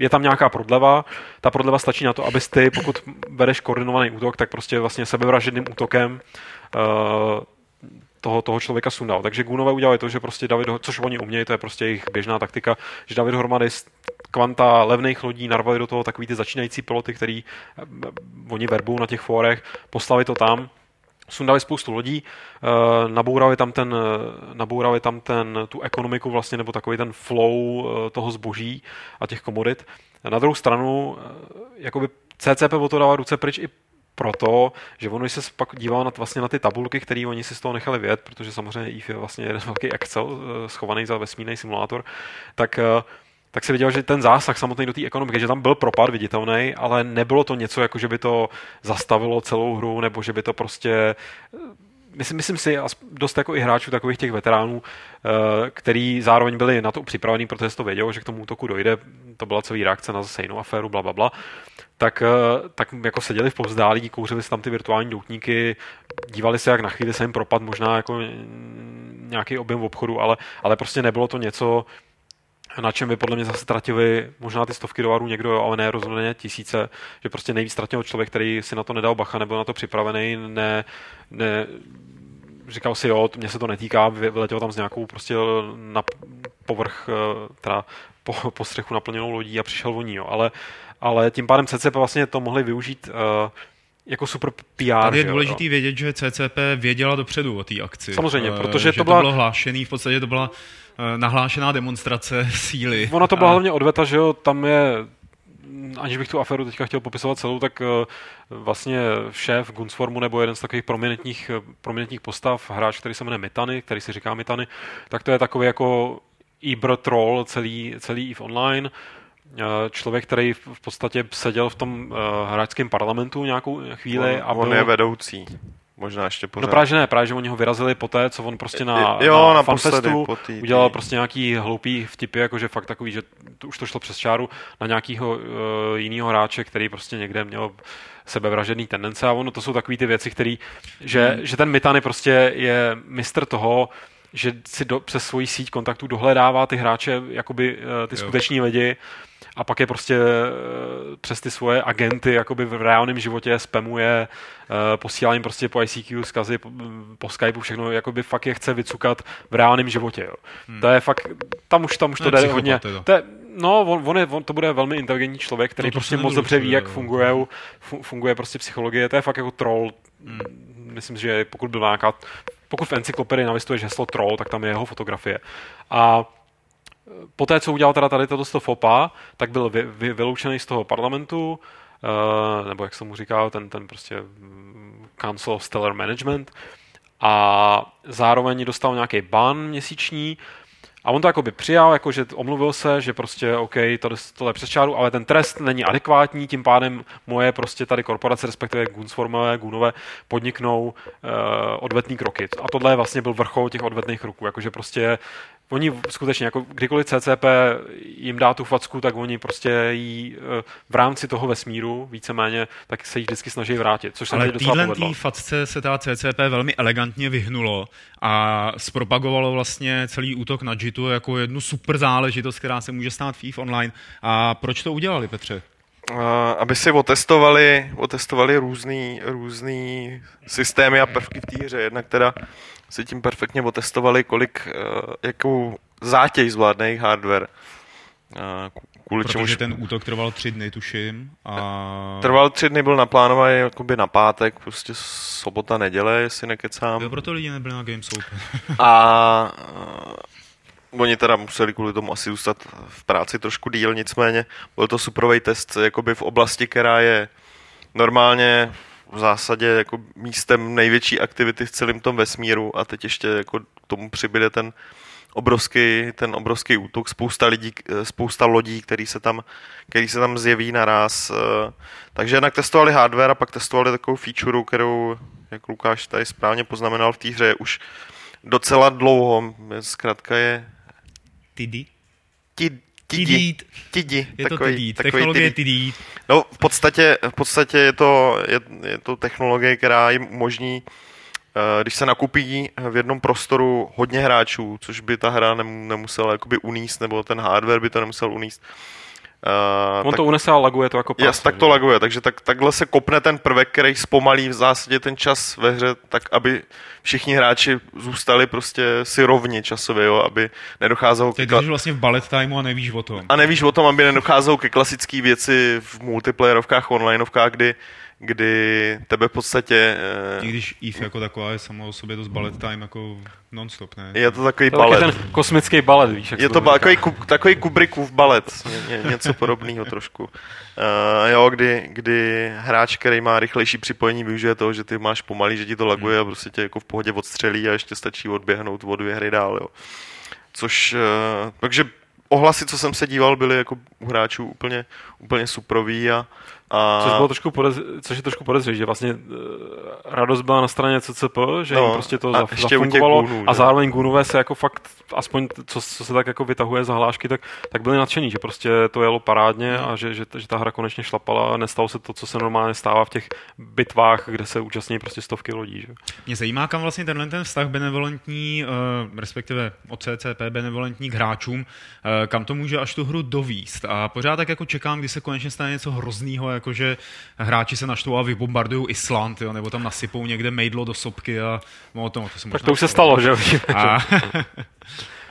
je tam nějaká prodleva, ta prodleva stačí na to, abys ty, pokud bereš koordinovaný útok, tak prostě vlastně sebevražedným útokem uh, toho, toho člověka sundal. Takže Gunové udělali to, že prostě David, což oni umějí, to je prostě jejich běžná taktika, že David Hormady kvanta levných lodí narvali do toho takový ty začínající piloty, který eh, oni verbou na těch fórech, poslali to tam, sundali spoustu lodí, eh, nabourali tam, ten, nabourali tam ten, tu ekonomiku vlastně, nebo takový ten flow toho zboží a těch komodit. Na druhou stranu, jakoby CCP o to dává ruce pryč i proto, že ono, se pak díval na, vlastně na ty tabulky, které oni si z toho nechali vědět, protože samozřejmě EVE je vlastně jeden velký Excel eh, schovaný za vesmírný simulátor, tak eh, tak se viděl, že ten zásah samotný do té ekonomiky, že tam byl propad viditelný, ale nebylo to něco, jako že by to zastavilo celou hru, nebo že by to prostě eh, myslím, myslím si, dost jako i hráčů takových těch veteránů, který zároveň byli na to připravení, protože to vědělo, že k tomu útoku dojde, to byla celý reakce na zase jinou aféru, bla, bla, bla. Tak, eh, tak jako seděli v povzdálí, kouřili si tam ty virtuální doutníky, dívali se, jak na chvíli se jim propad možná jako nějaký objem v obchodu, ale, ale prostě nebylo to něco, na čem by podle mě zase ztratili možná ty stovky dolarů někdo, ale ne rozhodně tisíce, že prostě nejvíc ztratil člověk, který si na to nedal bacha, nebyl na to připravený, ne, ne říkal si, jo, mě se to netýká, vyletěl tam s nějakou prostě na povrch, eh, teda po, po střechu naplněnou lodí a přišel voní, jo. Ale, ale tím pádem CCP vlastně to mohli využít uh, jako super PR. Tady je důležité vědět, že CCP věděla dopředu o té akci. Samozřejmě, uh, protože to, byla... to bylo hlášený, v podstatě to byla nahlášená demonstrace síly. Ona to byla a... hlavně odveta, že jo, tam je aniž bych tu aferu teďka chtěl popisovat celou, tak vlastně šéf Gunsformu nebo jeden z takových prominentních, prominentních postav, hráč, který se jmenuje Mitany, který si říká Mitany, tak to je takový jako Ibr troll celý, celý EVE Online, eh, člověk, který v podstatě seděl v tom hráčském parlamentu nějakou chvíli. On, a byl... on je vedoucí. Možná ještě pořád. No právě, že ne, právě, že oni ho vyrazili po té, co on prostě na, jo, na fanfestu tý, udělal prostě nějaký hloupý vtipy, jakože fakt takový, že to, už to šlo přes čáru na nějakýho uh, jinýho hráče, který prostě někde měl sebevražedný tendence a ono to jsou takové ty věci, který, že, hmm. že ten Mitany prostě je mistr toho, že si do, přes svoji síť kontaktů dohledává ty hráče, jakoby eh, ty skuteční lidi a pak je prostě eh, přes ty svoje agenty jakoby v reálném životě spamuje, eh, posílá jim prostě po ICQ zkazy, po, po Skypeu, všechno, jakoby fakt je chce vycukat v reálném životě. Jo. Hmm. To je fakt, tam už, tam už to jde hodně. To je, no, on, on, je, on, to bude velmi inteligentní člověk, který no, prostě moc dobře ví, jak funguje, funguje prostě psychologie. To je fakt jako troll. Hmm. Myslím, že pokud byl nějaká pokud v encyklopedii navistuješ heslo troll, tak tam je jeho fotografie. A e, poté, co udělal teda tady toto FOPA, tak byl vy, vy, vyloučený z toho parlamentu, uh, nebo jak se mu říká, ten, ten prostě mm, Council of Stellar Management, a zároveň dostal nějaký ban měsíční a on to jakoby přijal, jako že omluvil se, že prostě OK, to, tohle je přes čáru, ale ten trest není adekvátní, tím pádem moje prostě tady korporace, respektive Gunsformové, Gunové, podniknou uh, odvetný kroky. A tohle vlastně byl vrchol těch odvetných kroků, jakože prostě oni skutečně, jako kdykoliv CCP jim dá tu facku, tak oni prostě jí eh, v rámci toho vesmíru víceméně, tak se jí vždycky snaží vrátit, což se Ale tý facce se ta CCP velmi elegantně vyhnulo a zpropagovalo vlastně celý útok na JITu jako jednu super záležitost, která se může stát v EVE Online. A proč to udělali, Petře? Aby si otestovali, otestovali různý, různý systémy a prvky v té hře. Jednak teda si tím perfektně otestovali, kolik, uh, jakou zátěž zvládne jejich hardware. Uh, kvůli Protože čemuž... ten útok trval tři dny, tuším. A... Trval tři dny, byl naplánovaný jakoby na pátek, prostě sobota, neděle, jestli nekecám. Jo, proto lidi nebyli na Games Open. a oni teda museli kvůli tomu asi zůstat v práci trošku díl, nicméně byl to superový test jakoby v oblasti, která je normálně v zásadě jako místem největší aktivity v celém tom vesmíru a teď ještě jako tomu přibyde ten obrovský, ten obrovský útok, spousta lidí, spousta lodí, který se tam, který se tam zjeví naraz. Takže jednak testovali hardware a pak testovali takovou feature, kterou, jak Lukáš tady správně poznamenal v té hře, už docela dlouho. Zkrátka je Tidy? Tid, Tidít. Tidi. Je to tidít. Technologie tidít. No, v podstatě, v podstatě je, to, je, je to technologie, která jim umožní, eh, když se nakupí v jednom prostoru hodně hráčů, což by ta hra nemusela jakoby uníst, nebo ten hardware by to nemusel uníst, Uh, On tak, to unese a laguje to jako prase, Jas, tak to laguje, takže tak, takhle se kopne ten prvek, který zpomalí v zásadě ten čas ve hře, tak aby všichni hráči zůstali prostě si rovni časově, jo, aby nedocházelo... Ty kla... vlastně v bullet timeu a nevíš o tom. A nevíš o tom, aby nedocházelo ke klasické věci v multiplayerovkách, onlineovkách, kdy kdy tebe v podstatě... I když EVE jako taková je samo o sobě dost ballet time jako non-stop, ne? Je to takový to balet. ten kosmický balet, víš, jak Je to, to takový, takový Kubrickův balet, ně, ně, něco podobného trošku. Uh, jo, kdy, kdy hráč, který má rychlejší připojení, využije toho, že ty máš pomalý, že ti to laguje hmm. a prostě tě jako v pohodě odstřelí a ještě stačí odběhnout o dvě hry dál, jo. Což, uh, takže ohlasy, co jsem se díval, byly jako u hráčů úplně, úplně suprový a, a... Což, bylo trošku podez... Což je trošku podezřelé, že vlastně uh, radost byla na straně CCP, že no, jim prostě to zaf- zafungovalo gůnů, a zároveň Gunové se jako fakt, aspoň co, co se tak jako vytahuje za hlášky, tak, tak byli nadšení, že prostě to jelo parádně a že, že, že ta hra konečně šlapala a nestalo se to, co se normálně stává v těch bitvách, kde se účastní prostě stovky lodí. Že? Mě zajímá, kam vlastně tenhle ten vztah benevolentní, uh, respektive od CCP benevolentní k hráčům, uh, kam to může až tu hru dovíst. A pořád tak jako čekám, kdy se konečně stane něco hroznýho, jakože hráči se naštvou a vybombardují Island, jo, nebo tam nasypou někde mejdlo do sopky a no, to, to se Tak to už se stalo, že? A,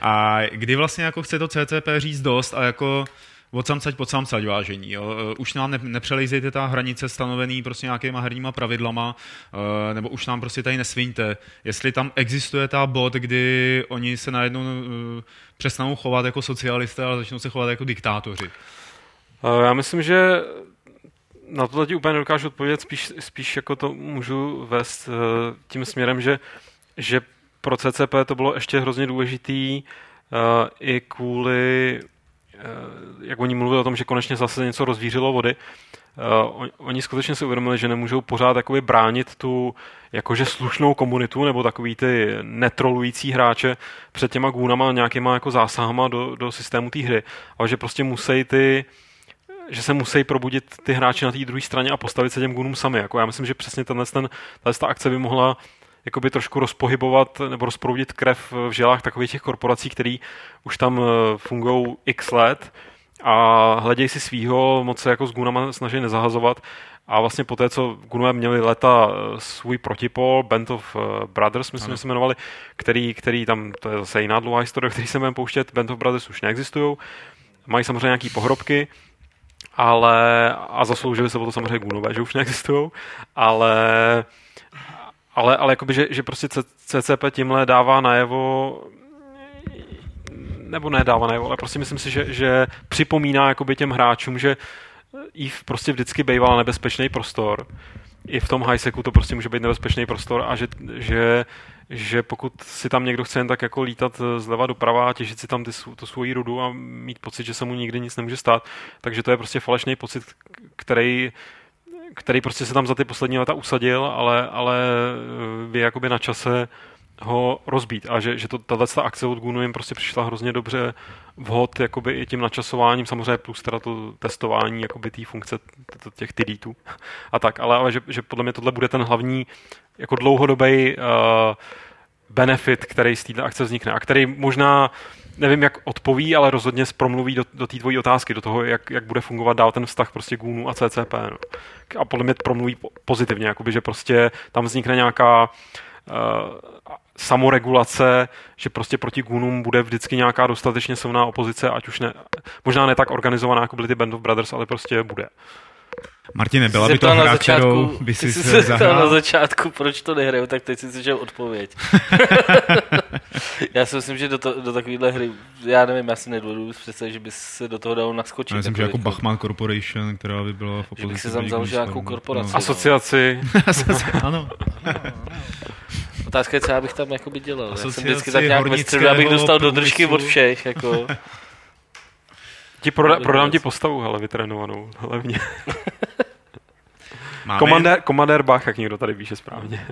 a kdy vlastně jako chce to CCP říct dost a jako od samcať pod samcať vážení. Jo. Už nám ne, nepřelejzejte ta hranice stanovený prostě nějakýma herníma pravidlama, uh, nebo už nám prostě tady nesviňte. Jestli tam existuje ta bod, kdy oni se najednou uh, přestanou chovat jako socialisté, ale začnou se chovat jako diktátoři. Já myslím, že na to ti úplně nedokážu odpovědět, spíš, spíš jako to můžu vést uh, tím směrem, že, že pro CCP to bylo ještě hrozně důležitý uh, i kvůli, uh, jak oni mluvili o tom, že konečně zase něco rozvířilo vody, Uh, oni skutečně si uvědomili, že nemůžou pořád jakoby bránit tu jakože slušnou komunitu nebo takový ty netrolující hráče před těma gůnama nějakýma jako zásahama do, do systému té hry, ale že prostě musí ty uh, že se musí probudit ty hráči na té druhé straně a postavit se těm gunům sami. Jako já myslím, že přesně tenhle, ten, ta akce by mohla jakoby trošku rozpohybovat nebo rozproudit krev v želách takových těch korporací, které už tam eh, fungují x let a hledějí si svýho, moc se jako s Gunama snaží nezahazovat. A vlastně po té, co Gunové měli leta eh, svůj protipol, Band of eh, Brothers, myslím, že se jmenovali, který, který tam, to je zase jiná dlouhá historie, který se budeme pouštět, Band of Brothers už neexistují, mají samozřejmě nějaký pohrobky, ale, a zasloužili se o to samozřejmě Gunové, že už neexistují, ale, ale, ale jakoby, že, že prostě CCP tímhle dává najevo nebo nedává najevo, ale prostě myslím si, že, že připomíná jakoby těm hráčům, že jí prostě vždycky býval nebezpečný prostor. I v tom highseku to prostě může být nebezpečný prostor a že, že že pokud si tam někdo chce jen tak jako lítat eh, zleva doprava a těžit si tam ty, tu svoji rudu a mít pocit, že se mu nikdy nic nemůže stát, takže to je prostě falešný pocit, který který prostě se tam za ty poslední leta usadil, ale, ale je jakoby na čase ho rozbít a že, že to, tato akce od Gunu jim prostě přišla hrozně dobře vhod jakoby i tím načasováním, samozřejmě plus teda to testování jakoby té funkce těch tidítů a tak, ale, ale že, že podle mě tohle bude ten hlavní jako dlouhodobý uh, benefit, který z této akce vznikne a který možná nevím, jak odpoví, ale rozhodně promluví do, do té tvojí otázky, do toho, jak, jak bude fungovat dál ten vztah prostě Gunu a CCP. No. A podle mě promluví pozitivně, jakoby, že prostě tam vznikne nějaká uh, samoregulace, že prostě proti Gunům bude vždycky nějaká dostatečně silná opozice, ať už ne, možná ne tak organizovaná, jako byly ty Band of Brothers, ale prostě bude. Martine, byla by to hra, začátku, kterou by si se zahrál? na začátku, proč to nehraju, tak teď si slyšel odpověď. já si myslím, že do, to, do takovéhle hry, já nevím, já si nedovedu představit, že by se do toho dalo naskočit. Já myslím, že jako Bachman Corporation, která by byla v opozici. Že bych si tam založil nějakou korporaci. No. Asociaci. ano. no, Otázka je, co já bych tam jakoby dělal. Já jsem vždycky tak nějak ve středu, abych dostal do držky od všech. Jako. Ti proda, prodám ti postavu, ale vytrénovanou, hlavně. Máme, Komandér, komandér Bach, jak někdo tady píše správně.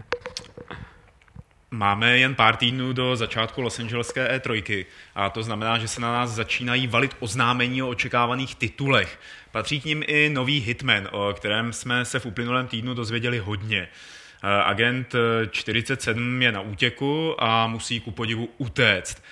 máme jen pár týdnů do začátku Los Angeleské E3 a to znamená, že se na nás začínají valit oznámení o očekávaných titulech. Patří k nim i nový Hitman, o kterém jsme se v uplynulém týdnu dozvěděli hodně. Eh, Agent eh, 47 je na útěku a musí ku podivu utéct.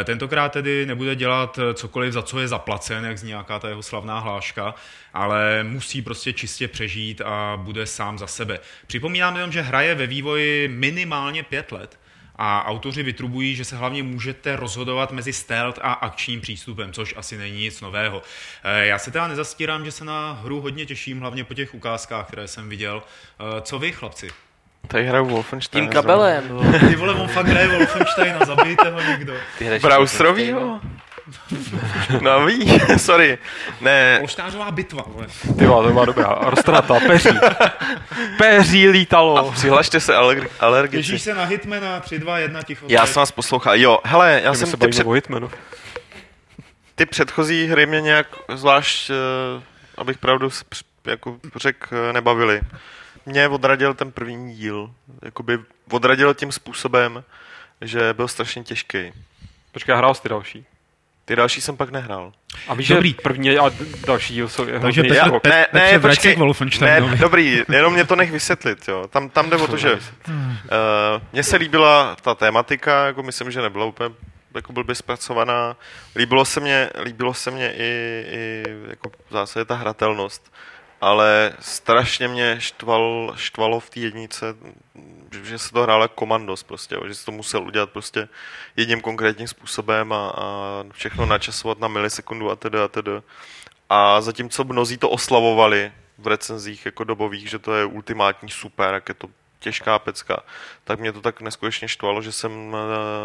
Eh, Tentokrát tedy nebude dělat eh, cokoliv, za co je zaplacen, jak zní nějaká ta jeho slavná hláška, ale musí prostě čistě přežít a bude sám za sebe. Připomínám jenom, že hraje ve vývoji minimálně pět let a autoři vytrubují, že se hlavně můžete rozhodovat mezi stealth a akčním přístupem, což asi není nic nového. Eh, Já se teda nezastírám, že se na hru hodně těším, hlavně po těch ukázkách, které jsem viděl. Eh, Co vy, chlapci? Tady hraju Wolfenstein. Tím kabelem. Ty vole, on fakt hraje Wolfensteina, zabijte ho někdo. Ty hraješ Browserovýho? No ví, sorry. Ne, Polštářová bitva, vole. Ty vole, to byla dobrá. Rostrata, peří. Peří lítalo. přihlašte se alerg- alergici. Těšíš se na Hitmana, 3, 2, 1, ticho. Já jsem vás poslouchal. Jo, hele, já My jsem se ty, bavíme před, o Hitmanu. ty předchozí hry mě nějak zvlášť, eh, abych pravdu jako řekl, nebavily. Mě odradil ten první díl. Jakoby odradil tím způsobem, že byl strašně těžký. Počkej, hrál jsi ty další. Ty další jsem pak nehrál. A víš, Dobrý. že první a další díl jsou Takže Petr- jako- Pe- ne, ne, se počkej. Ne, dobrý, jenom mě to nech vysvětlit, jo. Tam, tam jde o to, že uh, mně se líbila ta tématika, jako myslím, že nebyla úplně jako blbě zpracovaná. Líbilo se mě, líbilo se mě i, i jako v zásadě ta hratelnost, ale strašně mě štval, štvalo v té jednice, že se to hrálo jako komandos prostě, že se to musel udělat prostě jedním konkrétním způsobem a, a všechno načasovat na milisekundu a tedy a tedy. A zatímco mnozí to oslavovali v recenzích jako dobových, že to je ultimátní super, jak je to těžká pecka, tak mě to tak neskutečně štvalo, že jsem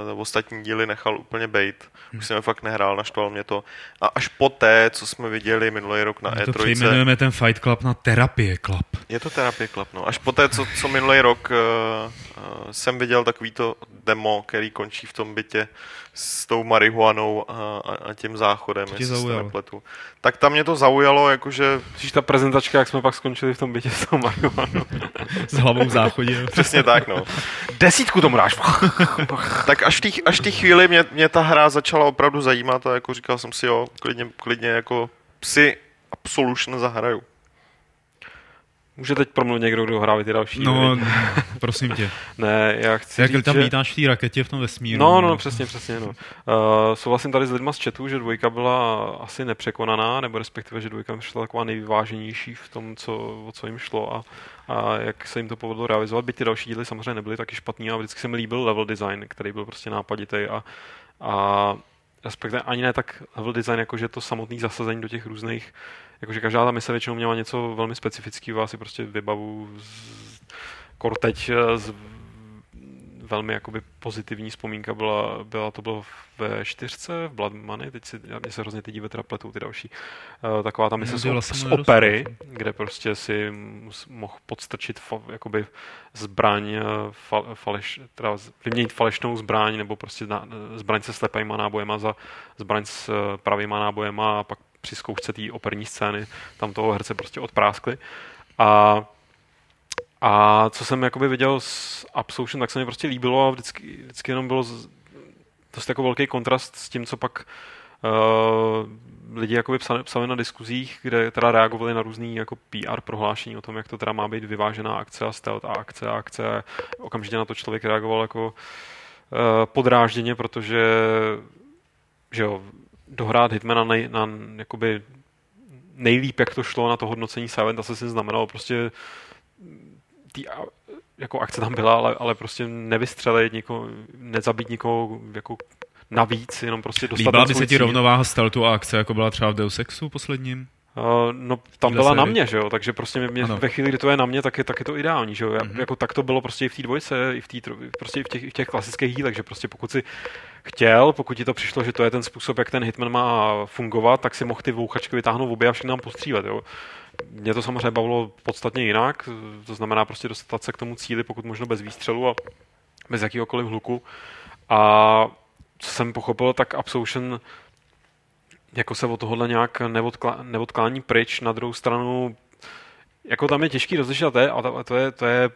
eh, ostatní díly nechal úplně bejt. Už jsem je fakt nehrál, naštval mě to. A až poté, co jsme viděli minulý rok na My to E3, přejmenujeme ten Fight Club na Terapie Club. je to terapie klap, no. Až poté, co, co minulý rok uh, uh, jsem viděl takovýto demo, který končí v tom bytě s tou marihuanou a, a, a tím záchodem, jestli se to zaujalo? nepletu. Tak tam mě to zaujalo, jakože Víš, ta prezentačka, jak jsme pak skončili v tom bytě s tou marihuanou. S hlavou v záchodě. přesně tak, no. Desítku tomu dáš. Tak až v té až v té chvíli mě, mě ta hra začala opravdu zajímat a jako říkal jsem si, jo, klidně, klidně jako si Absolution zahraju. Může teď promluvit někdo, kdo hrál ty další. No, hry. prosím tě. ne, já chci Jak říct, tam že... lítáš v té raketě v tom vesmíru. No, no, no, přesně, přesně. No. Uh, souhlasím tady s lidma z chatu, že dvojka byla asi nepřekonaná, nebo respektive, že dvojka šla taková nejvyváženější v tom, co, o co jim šlo a, a jak se jim to povedlo realizovat. Byť ty další díly samozřejmě nebyly taky špatný a vždycky se mi líbil level design, který byl prostě nápaditý a, a respektive ani ne tak level design, jako že to samotné zasazení do těch různých, jakože každá ta mise většinou měla něco velmi specifického, asi prostě vybavu z, Korteď eh, z velmi jakoby pozitivní vzpomínka byla, byla to bylo ve čtyřce, v Blood Money, teď si, já- mě se hrozně ty díve teda pletou ty další, uh, taková ta mise z, jsem z opery, kde prostě si mohl podstrčit fa, jakoby zbraň, eh, fa, faleš, teda vyměnit falešnou zbraň, nebo prostě na, zbraň se slepejma nábojema za zbraň s eh, pravýma nábojema a pak při zkoušce té operní scény tam toho herce prostě odpráskli. A a co jsem jakoby viděl s Absolution, tak se mi prostě líbilo a vždycky, vždycky jenom bylo dost jako velký kontrast s tím, co pak uh, lidi jakoby psali, psali na diskuzích, kde teda reagovali na různý jako PR prohlášení o tom, jak to teda má být vyvážená akce a stealth a akce a akce. Okamžitě na to člověk reagoval jako uh, podrážděně, protože že jo, dohrát Hitmana na, na jakoby nejlíp, jak to šlo na to hodnocení Silent Assassin znamenalo prostě tý, a- jako akce tam byla, ale, ale prostě nevystřelit nikoho, nezabít nikoho jako navíc, jenom prostě dostat Líbila by se ti rovnováha stealthu a akce, jako byla třeba v Deus Exu posledním? Uh, no, tam byla na mě, že jo, takže prostě mě, mě Ano. ve chvíli, kdy to je na mě, tak je, tak je to ideální, že jo, Mhm. jako tak to bylo prostě i v té dvojce, i v, té, tro- prostě i v těch, i v těch klasických dílech, že prostě pokud si chtěl, pokud ti to přišlo, že to je ten způsob, jak ten hitman má fungovat, tak si mohl ty vouchačky vytáhnout v obě a všechny nám postřílet, jo. Mě to samozřejmě bavilo podstatně jinak, to znamená prostě dostat se k tomu cíli, pokud možno bez výstřelu a bez jakýhokoliv hluku. A co jsem pochopil, tak Absolution jako se od tohohle nějak neodklá, neodklání pryč. Na druhou stranu, jako tam je těžký rozlišovat, a to je, to je,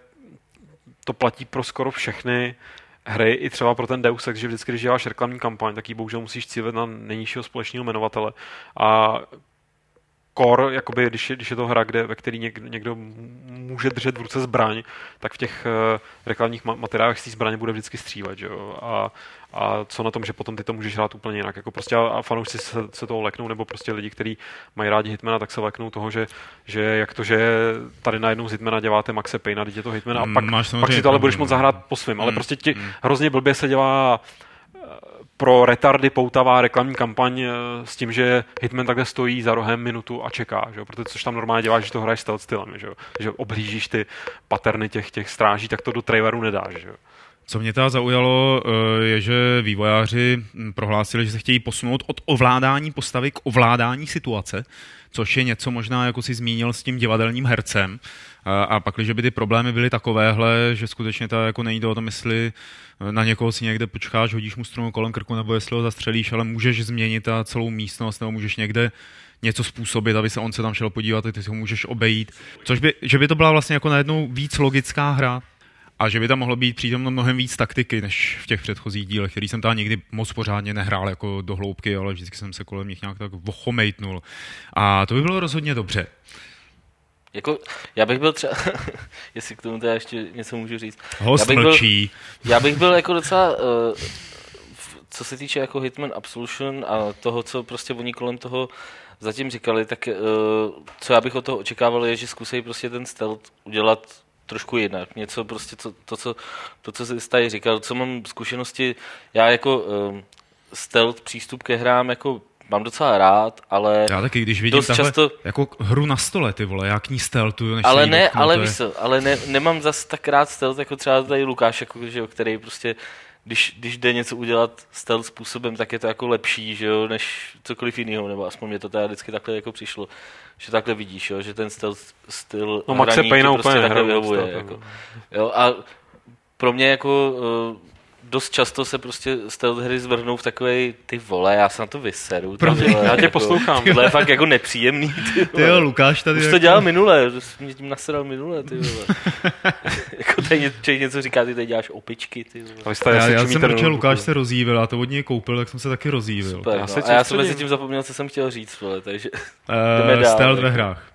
to platí pro skoro všechny hry, i třeba pro ten Deus Ex, že vždycky, když děláš reklamní kampaň, tak ji bohužel musíš cílit na nejnižšího společného jmenovatele. A core, jakoby, když, je, když je to hra, kde, ve který někdo, někdo může držet v ruce zbraň, tak v těch uh, reklamních materiálech z té zbraně bude vždycky střílet. Že jo? A, a co na tom, že potom ty to můžeš hrát úplně jinak. Jako prostě a fanoušci se, se toho leknou, nebo prostě lidi, kteří mají rádi Hitmana, tak se leknou toho, že, že jak to, že tady najednou z Hitmana děláte Maxe Payne a je to Hitmana a pak, Máš pak si to ale budeš moct zahrát po svém. Ale mm, prostě ti mm. hrozně blbě se dělá pro retardy poutavá reklamní kampaň eh, s tím, že Hitman takhle stojí za rohem minutu a čeká, že? protože což tam normálně děláš, že to hraješ stealth stylem, že, že oblížíš ty paterny těch, těch stráží, tak to do traileru nedáš. Že? Co mě teda zaujalo, eh, je, že vývojáři hm, prohlásili, že se chtějí posunout od ovládání postavy k ovládání situace, což je něco možná, jako si zmínil s tím divadelním hercem. A pak, když by ty problémy byly takovéhle, že skutečně to jako to o tom, jestli na někoho si někde počkáš, hodíš mu strunu kolem krku, nebo jestli ho zastřelíš, ale můžeš změnit ta celou místnost, nebo můžeš někde něco způsobit, aby se on se tam šel podívat, ty si ho můžeš obejít. Což by, že by to byla vlastně jako najednou víc logická hra, a že by tam mohlo být přítomno mnohem víc taktiky, než v těch předchozích dílech, který jsem tam nikdy moc pořádně nehrál jako do hloubky, ale vždycky jsem se kolem nich nějak tak vochomejtnul. A to by bylo rozhodně dobře. Jako, já bych byl třeba, jestli k tomu teda ještě něco můžu říct. Host já bych mlčí. Byl, já bych byl jako docela, uh, co se týče jako Hitman Absolution a toho, co prostě oni kolem toho zatím říkali, tak uh, co já bych od toho očekával je, že zkusej prostě ten stealth udělat trošku jinak. Něco prostě, to, to, co, to, co jsi tady říkal, co mám zkušenosti, já jako uh, stealth přístup ke hrám jako mám docela rád, ale Já taky, když vidím tahle, často... jako hru na stole, ty vole, jak ní stealthu, než Ale ne, ale víš co, ale ne, nemám zas tak rád stealth, jako třeba tady Lukáš, jako, že, který prostě když, když jde něco udělat stealth způsobem, tak je to jako lepší, že jo, než cokoliv jiného, nebo aspoň mě to teda vždycky takhle jako přišlo, že takhle vidíš, jo, že ten stealth styl no, Maxe Payne prostě takhle vyhovuje. Jako. Jo, a pro mě jako uh, dost často se prostě z té hry zvrhnou v takové ty vole, já se na to vyseru. Prostě, já tě jako, poslouchám. To je fakt jako nepříjemný. Ty, ty jo, Lukáš tady. Už jako... to dělal minule, mě tím nasedal minule, ty vole. jako tady něco, něco říká, ty tady děláš opičky, ty vole. Já, já jsem protože Lukáš se rozjívil, a to od něj koupil, tak jsem se taky rozjívil. Super, já no. a já jsem mezi tím zapomněl, co jsem chtěl říct, vole, takže uh, Stealth ve hrách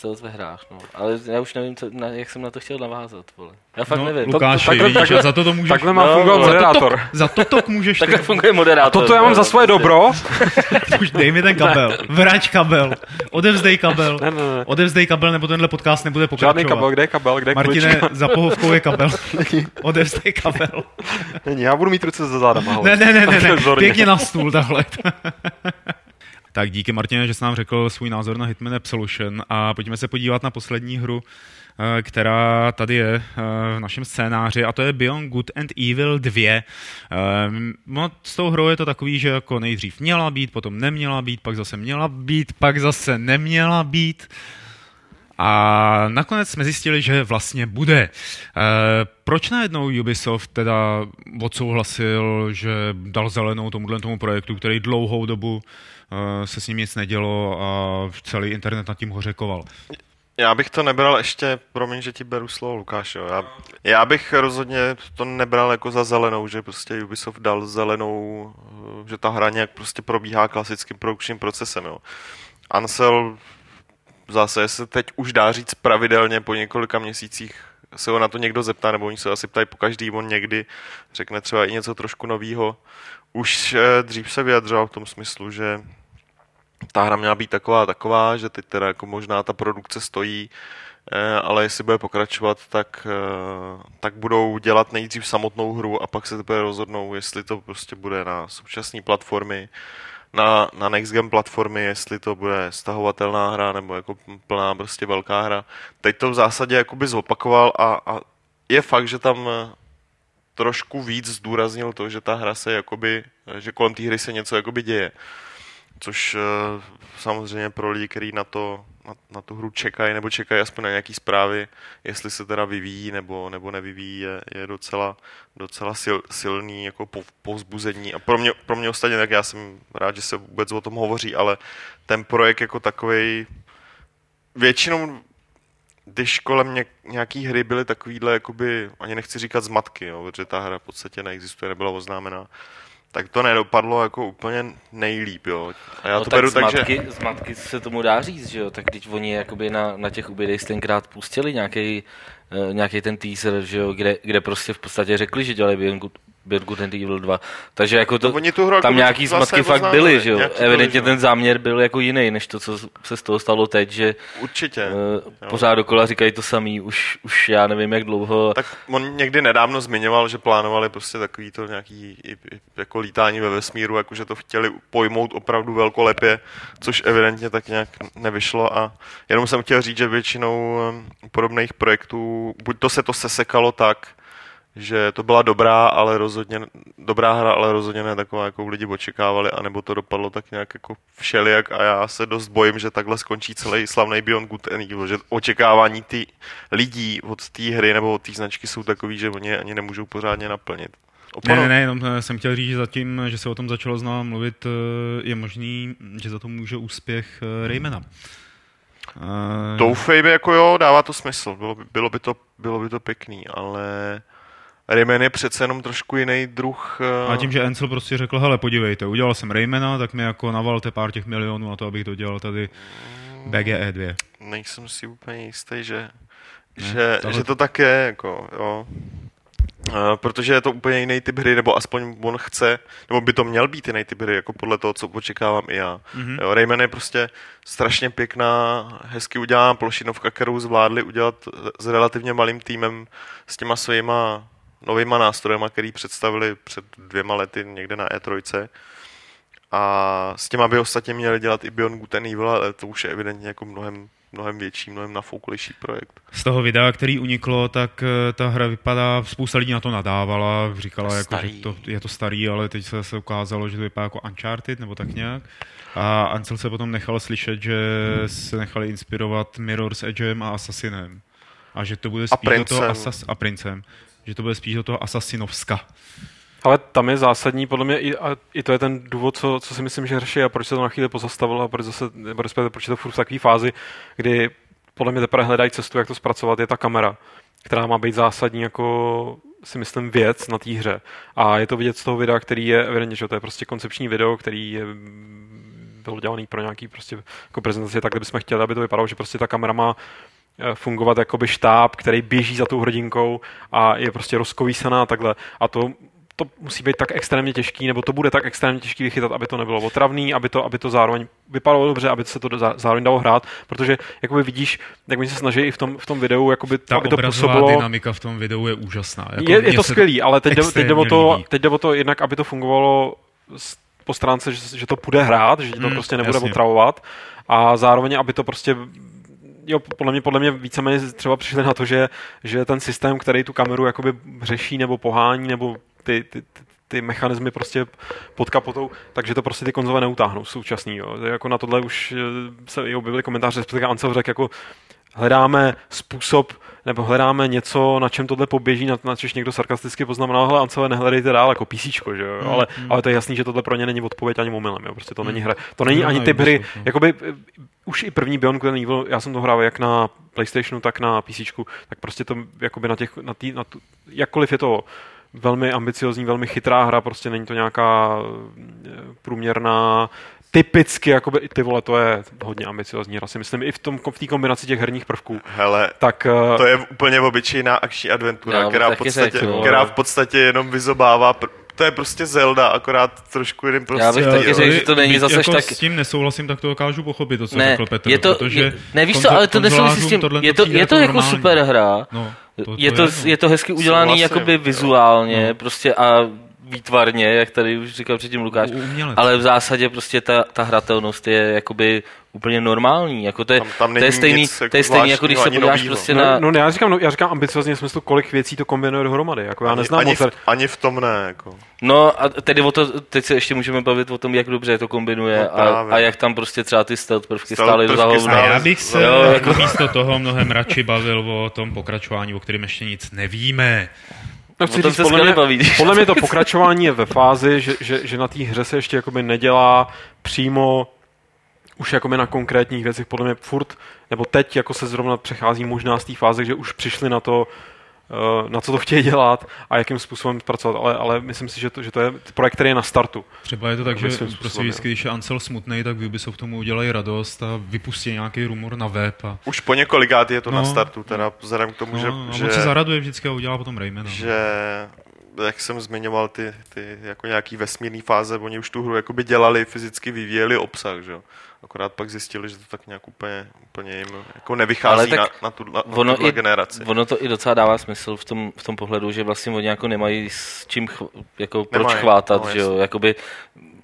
stealth ve hrách, no. Ale já už nevím, co, na, jak jsem na to chtěl navázat, vole. Já fakt no, nevím. Lukáš, to, takhle, vidíš, takhle, za to to můžeš... Takhle má no, fungovat no, moderátor. Za to to můžeš... takhle funguje moderátor. Toto já mám za svoje dobro. už dej mi ten kabel. Vrať kabel. Odevzdej kabel. Ne, ne, ne. Odevzdej kabel, nebo tenhle podcast nebude pokračovat. Žádný kabel, kde je kabel, kde je Martine, za pohovkou je kabel. Odevzdej kabel. Není, já budu mít ruce za zádama. Ne, ne, ne, ne, ne. Pěkně na stůl, tahle. Tak díky Martine, že jsi nám řekl svůj názor na Hitman Absolution a pojďme se podívat na poslední hru, eh, která tady je eh, v našem scénáři a to je Beyond Good and Evil 2. Eh, no, s tou hrou je to takový, že jako nejdřív měla být, potom neměla být, pak zase měla být, pak zase neměla být. A nakonec jsme zjistili, že vlastně bude. E, proč najednou Ubisoft teda odsouhlasil, že dal zelenou tomuhle tomu projektu, který dlouhou dobu Eh, se s ním nic nedělo a celý internet nad tím hořekoval. Já bych to nebral ještě, promiň, že ti beru slovo, Lukáš, jo. Já, já bych rozhodně to nebral jako za zelenou, že prostě Ubisoft dal zelenou, eh, že ta hra nějak prostě probíhá klasickým produkčním procesem, jo. Ansel zase se teď už dá říct pravidelně po několika měsících se ho na to někdo zeptá, nebo oni se asi ptají po každý, on někdy řekne třeba i něco trošku novýho. Už eh, dřív se vyjadřoval v tom smyslu, že ta hra měla být taková taková, že teď teda jako možná ta produkce stojí, eh, ale jestli bude pokračovat, tak, eh, tak budou dělat nejdřív samotnou hru a pak se teprve rozhodnou, jestli to prostě bude na současné platformy, na, na next gen platformy, jestli to bude stahovatelná hra nebo jako plná prostě velká hra. Teď to v zásadě jakoby zopakoval a, a je fakt, že tam eh, trošku víc zdůraznil to, že ta hra se jakoby, že kolem té hry se něco jakoby děje. Což uh, samozřejmě pro lidi, kteří na, to, na, na tu hru čekají, nebo čekají aspoň na nějaký zprávy, jestli se teda vyvíjí nebo, nebo nevyvíjí, je, je docela, docela sil, silný jako po, povzbuzení. A pro mě, pro mě ostatně, tak já jsem rád, že se vůbec o tom hovoří, ale ten projekt jako takový většinou když kolem ně, nějaký hry byly takovýhle, jakoby, ani nechci říkat zmatky, jo, protože ta hra v podstatě neexistuje, nebyla oznámená, tak to nedopadlo jako úplně nejlíp, jo. A já no to tak beru tak, zmatky, že... zmatky se tomu dá říct, že jo, tak když oni jakoby na, na těch ubědech tenkrát pustili nějaký uh, nějaký ten teaser, že jo, kde, kde prostě v podstatě řekli, že dělají Beyond Good, and Evil 2. Takže jako to, No, oni tu hru tam nějaký zase zmatky fakt oznámili, byly, že jo. Evidentně jo. ten záměr byl jako jiný, než to, co se z toho stalo teď, že Určitě. uh, pořád dokola říkají to samý, už, už já nevím jak dlouho. Tak on někdy nedávno zmiňoval, že plánovali prostě takový to nějaký jako lítání ve vesmíru, jako že to chtěli pojmout opravdu velkolepě, což evidentně tak nějak nevyšlo a jenom jsem chtěl říct, že většinou em, podobných projektů, buď to se to sesekalo tak, že to byla dobrá, ale rozhodně dobrá hra, ale rozhodně ne taková, jakou lidi očekávali, anebo to dopadlo tak nějak jako všelijak a já se dost bojím, že takhle skončí celý slavný Beyond Good and Evil, že očekávání ty lidí od té hry nebo od té značky jsou takový, že oni ani nemůžou pořádně naplnit. Ne, Opono- ne, ne, jenom jsem chtěl říct, že zatím, že se o tom začalo znova mluvit, eh, je možný, že za to může úspěch eh, Raymana. Eh, Doufejme, jako jo, dává to smysl, bylo by, bylo by, to, bylo by to pěkný, ale Rayman je přece jenom trošku jiný druh. eh, A tím, že Ansel prostě řekl, hele, podívejte, udělal jsem Raymana, tak mi jako navalte pár těch milionů na to, abych dodělal tady BGE 2. nejsem si úplně jistý, že, Ne, že, tohle- že to tak je, jako, jo. Uh, protože je to úplně jiný typ hry, nebo aspoň on chce, nebo by to měl být jiný typ hry, jako podle toho, co očekávám i já. Mhm. Mm-hmm. Jo, Rayman je prostě strašně pěkná, hezky udělaná plošinovka, kterou zvládli udělat s relativně malým týmem, s těma svýma novýma nástrojema, který představili před dvěma lety někde na E3. A s těma by ostatně měli dělat i Beyond Good and Evil, ale to už je evidentně jako mnohem, mnohem větší, mnohem nafouklejší projekt. Z toho videa, který uniklo, tak eh, ta hra vypadá, spousta lidí na to nadávala, říkala, jako, že to, je to starý, ale teď se zase ukázalo, že to vypadá jako Uncharted nebo tak nějak. A Ansel se potom nechal slyšet, že se nechali inspirovat Mirror's Edgem a Assassinem. A že to bude spíš do toho Princem. asas, a princem. Že to bude spíš do toho Assassinovska. Ale tam je zásadní, podle mě, i, a i to je ten důvod, co, co si myslím, že řeší a proč se to na chvíli pozastavilo a proč, zase, respektive, proč je to furt v takové fázi, kdy podle mě teprve hledají cestu, jak to zpracovat, je ta kamera, která má být zásadní jako si myslím věc na té hře. A je to vidět z toho videa, který je evidentně, že to je prostě koncepční video, který je bylo dělaný pro nějaký prostě jako prezentaci, tak bychom chtěli, aby to vypadalo, že prostě ta kamera má fungovat jako by štáb, který běží za tou hrdinkou a je prostě rozkolísaná a takhle. A to to musí být tak extrémně těžký, nebo to bude tak extrémně těžký vychytat, aby to nebylo otravný, aby to, aby to zároveň vypadalo dobře, aby se to zá- zároveň dalo hrát, protože jakoby vidíš, jak oni se snaží i v tom, v tom videu, jakoby, Ta aby to působilo, dynamika v tom videu je úžasná. Jako je, je to skvělý, ale teď jde, teď, jde o to, teď jde o to jednak, aby to fungovalo po stránce, že, že to půjde hrát, že to Hmm, prostě nebude jasně. otravovat a zároveň, aby to prostě Jo, podle mě, podle mě víceméně třeba přišli na to, že, že ten systém, který tu kameru jakoby řeší nebo pohání, nebo ty, ty, ty, ty mechanismy prostě pod kapotou, takže to prostě ty konzole neutáhnou současný. Jo. Jako na tohle už eh, se i objevily komentáře, respektive Ancel řekl jako hledáme způsob, nebo hledáme něco, na čem tohle poběží, na, na čež někdo sarkasticky poznamenal, hele, Ancele, nehledejte dál jako PC, že jo, ale, ale to je jasný, že tohle pro ně není odpověď ani omylem, jo, prostě to není hra, to není ani typ jo, hry, jakoby eh, už i první Beyond Good and Evil, já jsem to hrál jak na Playstationu, tak na PC, tak prostě to jakoby na těch, na tý, na tu, jakkoliv je to velmi ambiciozní, velmi chytrá hra, prostě není to nějaká eh, průměrná, typicky, jakoby, ty vole, to je hodně ambiciozní hra, si myslím, i v tom v té kombinaci těch herních prvků. Hele, Tak eh, to je úplně obyčejná akční adventura, která v, podstatě, řekl, no. která v podstatě jenom vyzobává pr- to je prostě Zelda, akorát trošku jiným prostě. Já bych taky řekl, že to není zase jako tak- S tím nesouhlasím, tak to dokážu pochopit, to, co Ne, řekl Petr. je to, protože je, ne, víš co, ale to nesouvisí s tím, je to, tohle je to přijde jako normální. super hra, No, to, je, to, no. je to hezky udělaný jakoby jo. vizuálně, No. prostě a výtvarně, jak tady už říkal předtím Lukáš, U- umělec. ale v zásadě prostě ta, ta hratelnost je jakoby úplně normální. Jako to, je, Tam- tam to je stejný, nic jako to je stejný jako když se podíváš novýho. prostě No, na... no, já říkám, no, já říkám ambiciozně v smyslu, kolik věcí to kombinuje dohromady. Jako já Ani, neznám ani, moc. v, ani v tom ne, jako. No a tedy o to, teď se ještě můžeme bavit o tom, jak dobře to kombinuje No a, a, jak tam prostě třeba ty stealth prvky Stealth stály do prvky zahovna. stály A já bych se Jo, jako jako- místo toho mnohem radši bavil o tom pokračování, o kterém ještě nic nevíme. No, chci říct, podle, mě, baví, podle mě to pokračování je ve fázi, že, že, že na té hře se ještě jakoby nedělá přímo už jakoby na konkrétních věcech. Podle mě furt, nebo teď jako se zrovna přechází možná z té fáze, že už přišli na to, na co to chtějí dělat a jakým způsobem pracovat, ale, ale myslím si, že to, že to je projekt, který je na startu. Třeba je to tak, že prostě vždycky, když je Ansel smutný, tak v Ubisoft tomu udělají radost a vypustí nějaký rumor na web. A, Už po několikát je to No. na startu, teda vzhledem k tomu, no, že, a že, on se zaraduje vždycky a udělá potom Raymana. že jak jsem zmiňoval ty, ty jako nějaký vesmírný fáze, oni už tu hru jakoby dělali, fyzicky vyvíjeli obsah, že jo. Akorát pak zjistili, že to tak nějak úplně, úplně jim jako nevychází na, na, tu, na, ono tuhle i- generaci. Ono to i docela dává smysl v tom, v tom pohledu, že vlastně oni jako nemají s čím ch, jako proč Nemají, chvátat, no, že jo, jakoby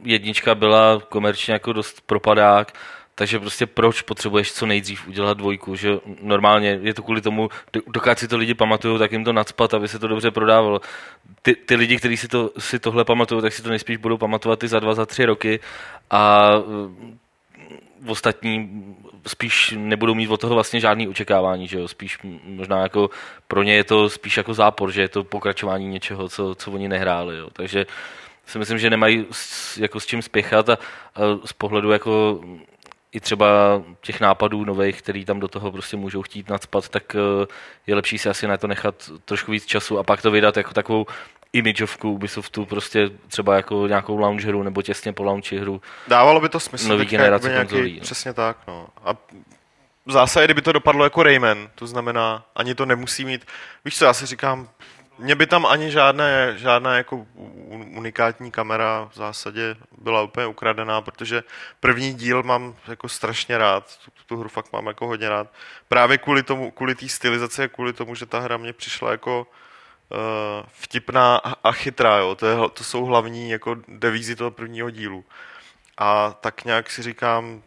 jednička byla komerčně jako dost propadák, takže prostě proč potřebuješ co nejdřív udělat dvojku, že normálně je to kvůli tomu, do- dokud si to lidi pamatují, tak jim to nadspat, aby se to dobře prodávalo. Ty, ty lidi, kteří si, to, si tohle pamatují, tak si to nejspíš budou pamatovat i za dva, za tři roky a ostatní spíš nebudou mít od toho vlastně žádný očekávání, že jo? spíš možná jako pro ně je to spíš jako zápor, že je to pokračování něčeho, co, co oni nehráli, jo? takže si myslím, že nemají s, jako s čím spěchat a, a z pohledu jako i třeba těch nápadů nových, který tam do toho prostě můžou chtít nadspat, tak eh, je lepší si asi na to nechat trošku víc času a pak to vydat jako takovou imageovku Ubisoftu, prostě třeba jako nějakou launch hru nebo těsně po launchi hru. Dávalo by to smysl. Nový generace jakoby konzolí, no. Přesně tak, no. A v zásadě, kdyby to dopadlo jako Rayman, to znamená, ani to nemusí mít, víš co, já si říkám, mě by tam ani žádné, žádná jako unikátní kamera v zásadě byla úplně ukradená, protože první díl mám jako strašně rád, tu, tu hru fakt mám jako hodně rád. Právě kvůli tomu, kvůli té stylizaci a kvůli tomu, že ta hra mě přišla jako vtipná a, a chytrá, jo. To, je, to jsou hlavní jako devízy toho prvního dílu. A tak nějak si říkám,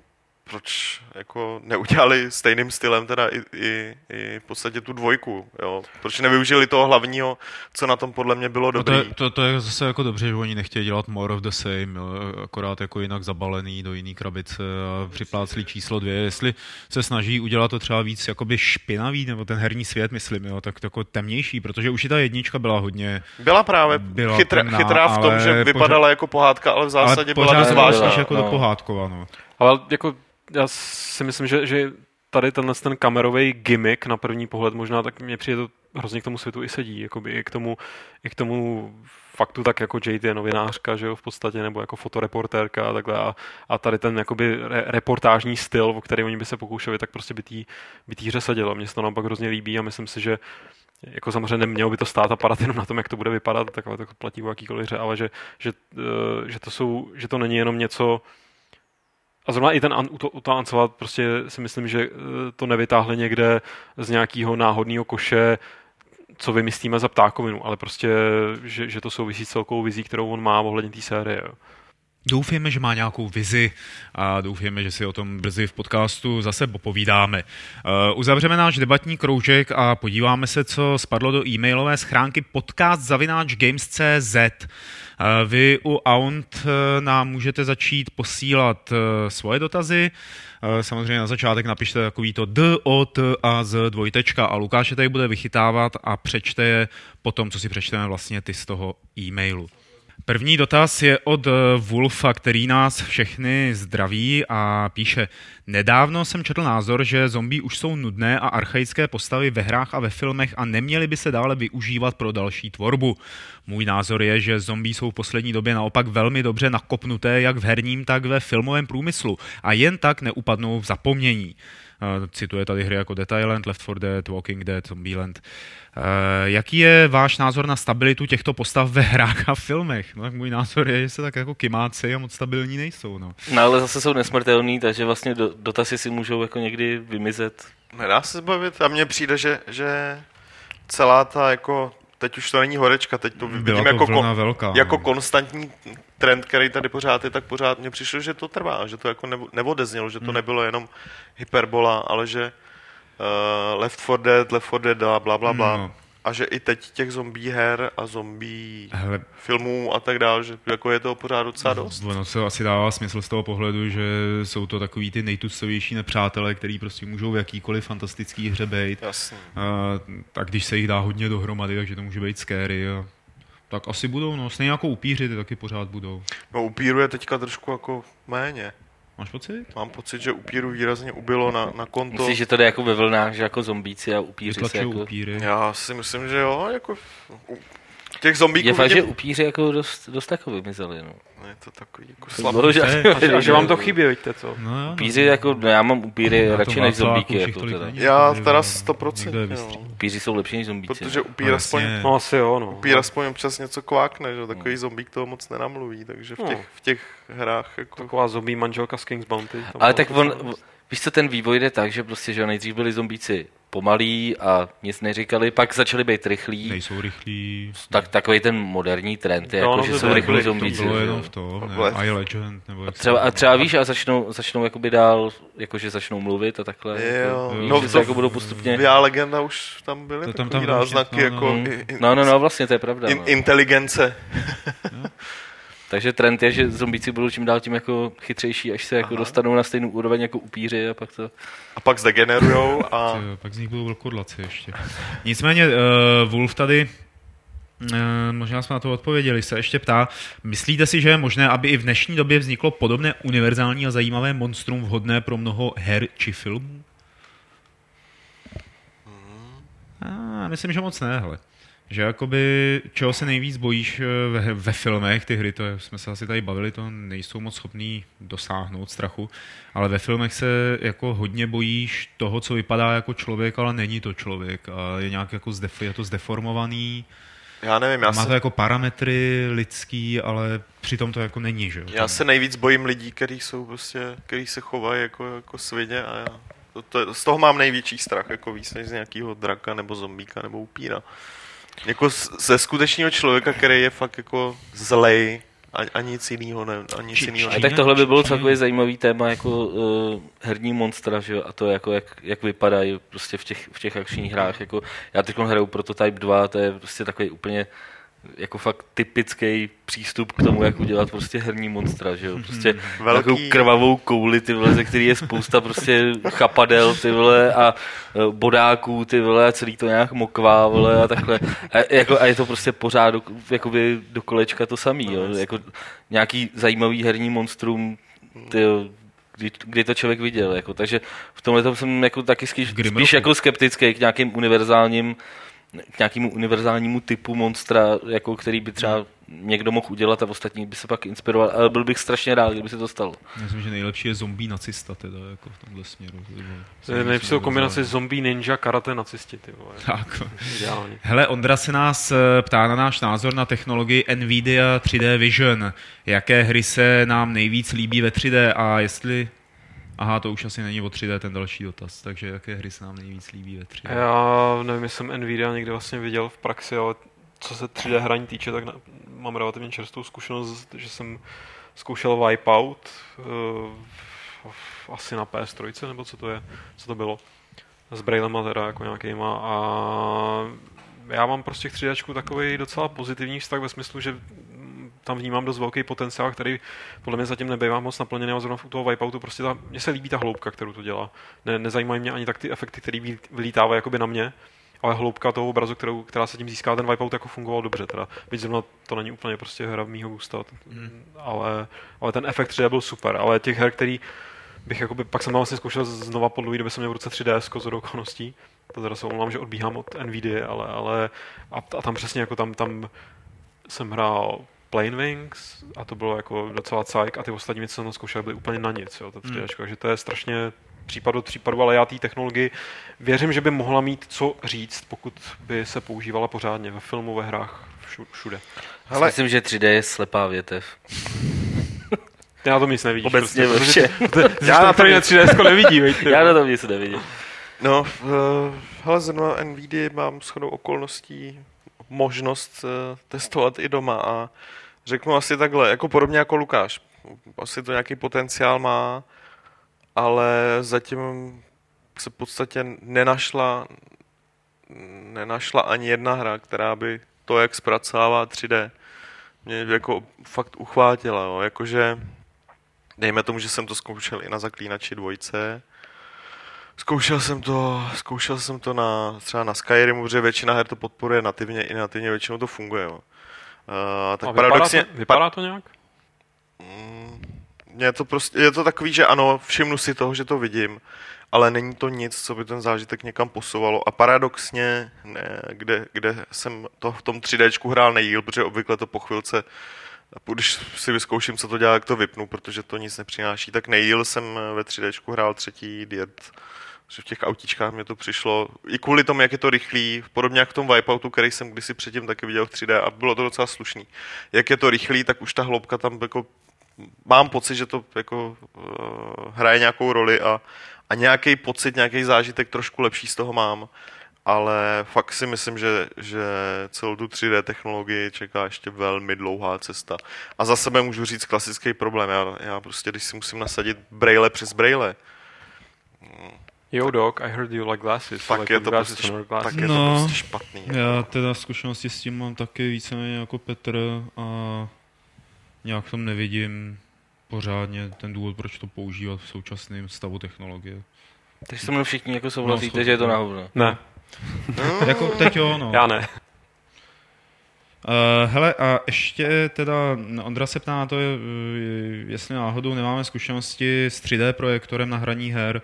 proč jako neudělali stejným stylem teda i, i, i v podstatě tu dvojku, jo? Proč nevyužili toho hlavního, co na tom podle mě bylo No to, to, to je zase jako dobře, že oni nechtějí dělat more of the same, jo, akorát jako jinak zabalený do jiný krabice a připláclí číslo dvě. Jestli se snaží udělat to třeba víc jakoby špinavý, nebo ten herní svět, myslím, jo, tak jako temnější, protože už i ta jednička byla hodně, Byla právě Byla chytrá, temná, chytrá v tom, ale že vypadala jako pohádka, ale v ale zásadě byla pořád dost byla vážná. jako no. do pohádkova, no. Ale jako já si myslím, že, že tady tenhle ten kamerový gimmick na první pohled možná tak mně přijde to hrozně k tomu světu i sedí, jakoby i k tomu, i k tomu faktu tak jako Jade je novinářka, že jo, v podstatě, nebo jako fotoreportérka a takhle a, a tady ten jakoby re, reportážní styl, o který oni by se pokoušeli, tak prostě by té by tý hře sedělo. Mně se to naopak hrozně líbí a myslím si, že jako samozřejmě nemělo by to stát a padat jenom na tom, jak to bude vypadat, tak to platí o jakýkoliv hře, ale že, že, eh, že, to jsou, že to není jenom něco, a zrovna i ten u toho Ancela prostě si myslím, že eh, to nevytáhli někde z nějakého náhodného koše, co vymyslíme za ptákovinu, ale prostě, že, že to souvisí s celkou vizí, kterou on má ohledně té série. Jo. Doufejme, že má nějakou vizi a doufejme, že si o tom brzy v podcastu zase popovídáme. Uh, uzavřeme náš debatní kroužek a podíváme se, co spadlo do e-mailové schránky podcast zavináč games.cz. Uh, vy u Aunt uh, nám můžete začít posílat svoje dotazy. Samozřejmě na začátek napište takový to D, O, T a Z dvojtečka a Lukáš je tady bude vychytávat a přečte je potom, co si přečteme vlastně ty z toho e-mailu. První dotaz je od eh, Wolfa, který nás všechny zdraví a píše Nedávno jsem četl názor, že zombie už jsou nudné a archaické postavy ve hrách a ve filmech a neměly by se dále využívat pro další tvorbu. Můj názor je, že zombie jsou v poslední době naopak velmi dobře nakopnuté jak v herním, tak ve filmovém průmyslu a jen tak neupadnou v zapomnění. Eh, Cituje tady hry jako Dead Island, Left 4 Dead, Walking Dead, Zombieland. Eh, Jaký je váš názor na stabilitu těchto postav ve hrách a filmech? No tak můj názor je, že se tak jako kymáci a moc stabilní nejsou. No. No ale zase jsou nesmrtelný, takže vlastně do, dotazy si můžou jako někdy vymizet. Nedá se zbavit a mně přijde, že, že celá ta jako teď už to není horečka, teď to Byla vidím to jako, kon, velká. jako no. konstantní trend, který tady pořád je, tak pořád mně přišlo, že to trvá, že to jako nebo, neodeznělo, že to Hmm. nebylo jenom hyperbola, ale že uh, Left 4 Dead, Left 4 Dead a bla, bla, bla. No. A že i teď těch zombie her a zombie Hele, filmů a tak dále, že jako je toho pořád docela dost. Ono se asi dává smysl z toho pohledu, že jsou to takový ty nejtucovější nepřátelé, který prostě můžou v jakýkoliv fantastický hře být. Jasně. A, tak když se jich dá hodně dohromady, takže to může být scary. A, tak asi budou, no. Stejně jako upíři, ty taky pořád budou. No upíru je teďka trošku jako méně. Máš pocit? Mám pocit, že upíru výrazně ubylo na, na konto. Myslíš, že to jde jako ve vlnách, že jako zombíci a upíři se jako... upíry. Já si myslím, že jo, jako těch zombíků Je fakt, že upíři jako dost, dost jako vymizeli, no. je to takový jako slabý. bylo, že- A že, vám to chybí, víte co? No, jo, Upíři jako, no já mám upíry Na tom radši než zombíky, jako teda. není, Já teda že 100%, někdo je jo. vystřílí. Upíři jsou lepší než zombíci. Protože no. upír No, aspoň. No asi jo, no. upír aspoň občas něco kvákne, že? takový zombík toho moc nenamluví, takže v No. těch, v těch hrách jako... Taková zombie manželka z King's Bounty. Ale tak on, víš co, ten vývoj jde tak, že prostě, že nejdřív byli zombíci pomalí a nic neříkali, pak začali být rychlí. Nejsou rychlí. Tak, takový ten moderní trend je, No, jako, no, že jsou rychlí byly- To zombíci. bylo jenom v tom, ne? I Legend, nebo se Třeba, a třeba víš, a začnou, začnou jakoby dál, jakože začnou mluvit a takhle. Jo, jako, no že se to jako budou postupně... Já legenda už tam byly To tam- tam náznaky no, jako i- i- No, no, no, vlastně to je pravda. in, no. inteligence. Takže trend je, že zombíci budou čím dál tím jako chytřejší, až se jako Aha. dostanou na stejnou úroveň jako upíři a pak to... A pak zdegenerujou a Ty jo, pak z nich budou vlkodlaci ještě. Nicméně uh, Wolf tady Uh, možná jsme na to odpověděli, se ještě ptá, myslíte si, že je možné, aby i v dnešní době vzniklo podobné univerzální a zajímavé monstrum vhodné pro mnoho her či filmů? A, myslím, že moc ne, hele. Že jakoby, čeho se nejvíc bojíš eh, ve, ve filmech, ty hry, to je, jsme se asi tady bavili, to nejsou moc schopní dosáhnout strachu, ale ve filmech se jako hodně bojíš toho, co vypadá jako člověk, ale není to člověk a je nějak jako zdef, je to zdeformovaný, já nevím, já má to se, jako parametry lidský, ale přitom to jako není, že jo? já se nejvíc bojím lidí, kteří jsou prostě, kteří se chovají jako, jako svině a já, to, to, z toho mám největší strach, jako víc než z nějakého draka nebo zombíka nebo upíra. Jako ze skutečného člověka, který je fakt jako zlej a, a nic jiného, ne, a nic Či- jiného. či- A tak tohle by bylo celkově zajímavý téma jako uh, herní monstra, že jo? A to jako jak, jak vypadají prostě v těch, v těch akčních hrách. Jako, já teď hraju Prototype 2, to je prostě takový úplně jako fakt typický přístup k tomu, jak udělat prostě herní monstra, že jo? Prostě Velký- takovou krvavou kouli, ty vole, ze který je spousta prostě chapadel, ty vole, a eh, bodáků, ty vole, a celý to nějak mokvá, vole, a takhle. A, jako, a je to prostě pořád do, jakoby do kolečka to samý, jo? Jako nějaký zajímavý herní monstrum, ty, kdy, kdy to člověk viděl, jako, takže v tomhle tom jsem jako taky spíš, spíš jako skeptický k nějakým univerzálním k nějakému univerzálnímu typu monstra, jako který by třeba někdo mohl udělat a ostatní by se pak inspiroval, ale byl bych strašně rád, kdyby se to stalo. Myslím, že nejlepší je zombie nacista teda, jako v tomhle směru. To je nejlepší kombinace zombie, ninja, karate, nacisti, ty vole. Tak. Ideálně. Hele, Ondra se nás eh, ptá na náš názor na technologii NVIDIA 3D Vision. Jaké hry se nám nejvíc líbí ve 3D a jestli... Aha, to už asi není o 3D ten další dotaz, takže jaké hry se nám nejvíc líbí ve 3D? Já nevím, jestli jsem Nvidia někde vlastně viděl v praxi, ale co se 3D hraní týče, tak na, mám relativně čerstvou zkušenost, že jsem zkoušel Wipeout uh, asi na PS3, nebo co to je, co to bylo, s brailema teda jako nějakýma a já mám prostě k 3D takový docela pozitivní vztah ve smyslu, že tam vnímám dost velký potenciál, který podle mě zatím nebývá moc naplněný a zrovna u toho Wipeoutu prostě ta, mně se líbí ta hloubka, kterou to dělá. Ne, nezajímají mě ani tak ty efekty, které vylí- vylítávají jakoby na mě, ale hloubka toho obrazu, kterou, která se tím získá, ten Wipeout jako fungoval dobře. Teda. Byť zrovna to není úplně prostě hra v mýho gusta, Hmm. ale, ale ten efekt 3D byl super. Ale těch her, který bych jakoby, pak jsem tam vlastně zkoušel znova po dlouhé době jsem měl v ruce 3DS z okolností. To teda se omlouvám, že odbíhám od NVIDIA, ale, ale a, a, tam přesně jako tam, tam jsem hrál Plane Wings a to bylo jako docela cajk a ty ostatní věci, co jsem zkoušel, byly úplně na nic, jo, ta 3D, takže to je strašně případ od případu, ale já té technologii věřím, že by mohla mít co říct, pokud by se používala pořádně ve filmu, ve hrách, všu- všude. Hele. Myslím, že 3D je slepá větev. Na tom nic nevidíš. Obecně všem. ty- ty- Já na to 3D nevidí, veď, ty. Já na tom nic nevidím. No, uh, hele, zrovna NVIDIA mám shodou okolností možnost eh, testovat i doma a řeknu asi takhle, jako podobně jako Lukáš. Asi to nějaký potenciál má, ale zatím se v podstatě nenašla, nenašla ani jedna hra, která by to, jak zpracovává 3D, mě jako fakt uchvátila. Jo. Jakože, dejme tomu, že jsem to zkoušel i na zaklínači dvojce, Zkoušel jsem to, zkoušel jsem to na, třeba na Skyrimu, protože většina her to podporuje nativně, i nativně většinou to funguje. Jo. Uh, tak A paradoxně, vypadá to, vypadá to nějak? Mm, je to prostě, je to takový, že ano, všimnu si toho, že to vidím, ale není to nic, co by ten zážitek někam posouvalo. A paradoxně, ne, kde, kde jsem to v tom 3D hrál nejíl, protože obvykle to po chvilce, když si vyzkouším, co to dělá, jak to vypnu, protože to nic nepřináší, tak nejíl jsem ve 3D hrál třetí diet že v těch autíčkách mě to přišlo, i kvůli tomu, jak je to rychlý, podobně jak v tom Wipeoutu, který jsem kdysi předtím taky viděl v 3D a bylo to docela slušný. Jak je to rychlý, tak už ta hloubka tam jako, mám pocit, že to jako uh, hraje nějakou roli a, a nějaký pocit, nějaký zážitek trošku lepší z toho mám. Ale fakt si myslím, že, že celou tu 3D technologii čeká ještě velmi dlouhá cesta. A za sebe můžu říct klasický problém. Já, já prostě, když si musím nasadit braille přes braille, Yo dog, I heard you like glasses. Tak like je to glasses prostě, glasses. tak je to No. prostě špatný. Já teda zkušenosti s tím mám taky víceméně jako Petr a nějak tam nevidím pořádně ten důvod, proč to používat v současném stavu technologie. Takže se mnou všichni jako souhlasíte, No, že je to na hovno. Ne, Jako teď jo, no. já ne. Uh, hele, a ještě teda, Ondra se ptá na to, je, jestli náhodou nemáme zkušenosti s 3D projektorem na hraní her.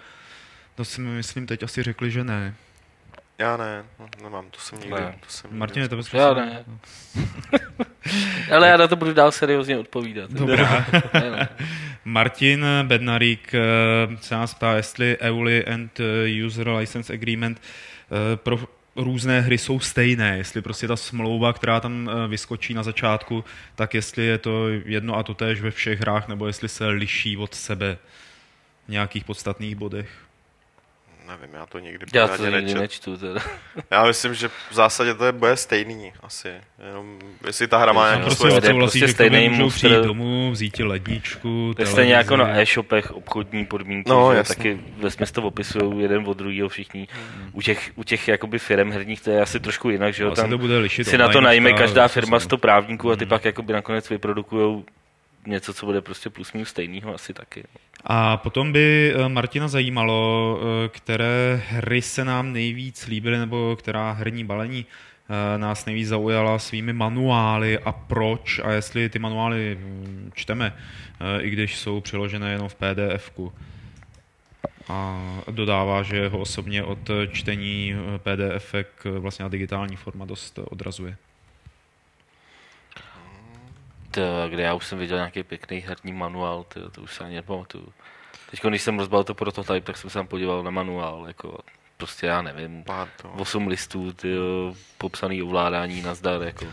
To si myslím teď asi řekli, že ne. Já ne, no, nemám, to jsem nikdy. Ne. To jsem nikdy Martin, je to Já ne. Ale já na to budu dál seriózně odpovídat. Dobrá. Ne, ne. Martin Bednarík eh, se nás ptá, jestli EULI and eh, User License Agreement eh, pro různé hry jsou stejné, jestli prostě ta smlouva, která tam vyskočí na začátku, tak jestli je to jedno a to též ve všech hrách, nebo jestli se liší od sebe v nějakých podstatných bodech. Nevím, já to nikdy Já to nikdy nečet. nečtu. Teda. Já myslím, že v zásadě to je bude stejný asi. Jenom, jestli ta hra má nějaký Prostě svoje... odsouhlasí, prostě stejný můžou move, přijít teda- domů, vzít ti ledničku, To je stejně jako na e-shopech obchodní podmínky, No, že taky ve smyslu to opisují jeden od druhého všichni. U těch, u těch jakoby firm herních to je asi trošku jinak, že jo, Asi tam to bude lišit si na to najme každá firma 100 právníků Hmm. a ty pak jakoby nakonec vyprodukují něco, co bude prostě plus minus stejného asi taky. A potom by eh, Martina zajímalo, eh, které hry se nám nejvíc líbily, nebo která herní balení eh, nás nejvíc zaujala svými manuály a proč a jestli ty manuály mm, čteme, i když jsou přeložené jenom v PDF-ku. A dodává, že ho osobně od čtení PDF vlastně na digitální forma dost odrazuje. To, kde já už jsem viděl nějaký pěkný herní manuál, to, to už se ani nepamatuju. Teď, když jsem rozbal to prototype, tak jsem se tam podíval na manuál, jako prostě já nevím, Pár to. 8 listů, ty popsaný ovládání, nazdar, jako.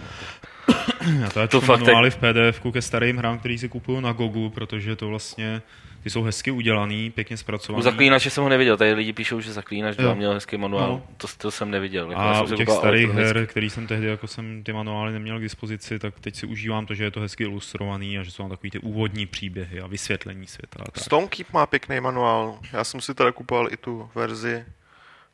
Já to, To to fakt manuály v pdf ke starým hrám, který si kupuju na Gogu, protože to vlastně, ty jsou hezky udělaný, pěkně U zpracovaný. zaklínače jsem ho neviděl, tady lidi píšou, že zaklínač Jo. měl hezký manuál, No. to, to jsem neviděl. Jako A u těch starých her, který jsem tehdy, jako jsem ty manuály neměl k dispozici, tak teď si užívám to, že je to hezky ilustrovaný a že jsou tam takový ty úvodní příběhy a vysvětlení světa. a Tak. Stonekeep má pěkný manuál. Já jsem si teda kupoval i tu verzi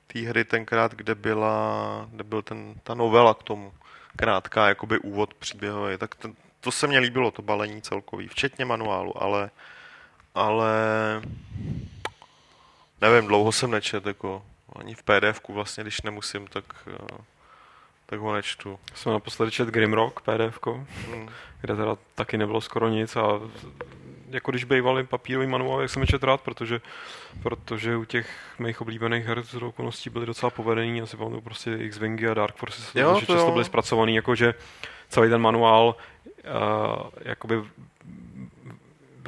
té hry tenkrát, kde byla, kde byl ten, ta novela k tomu. Krátká, jakoby úvod příběhový. Tak ten, to se mně líbilo, to balení celkový, včetně manuálu, ale, ale nevím, dlouho jsem nečet, jako ani v pdf vlastně, když nemusím, tak, eh, tak ho nečtu. Jsem naposledy čet Grimrock PDF, Hmm. kde teda taky nebylo skoro nic a jako když bývaly papírový manuál, jak jsem je čet rád, protože, protože u těch mých oblíbených her z okolností byly docela povedený, asi pamatuju prostě X-Wingy a Dark Forces, Jo, že to často byly zpracovaný, jakože celý ten manuál uh, jakoby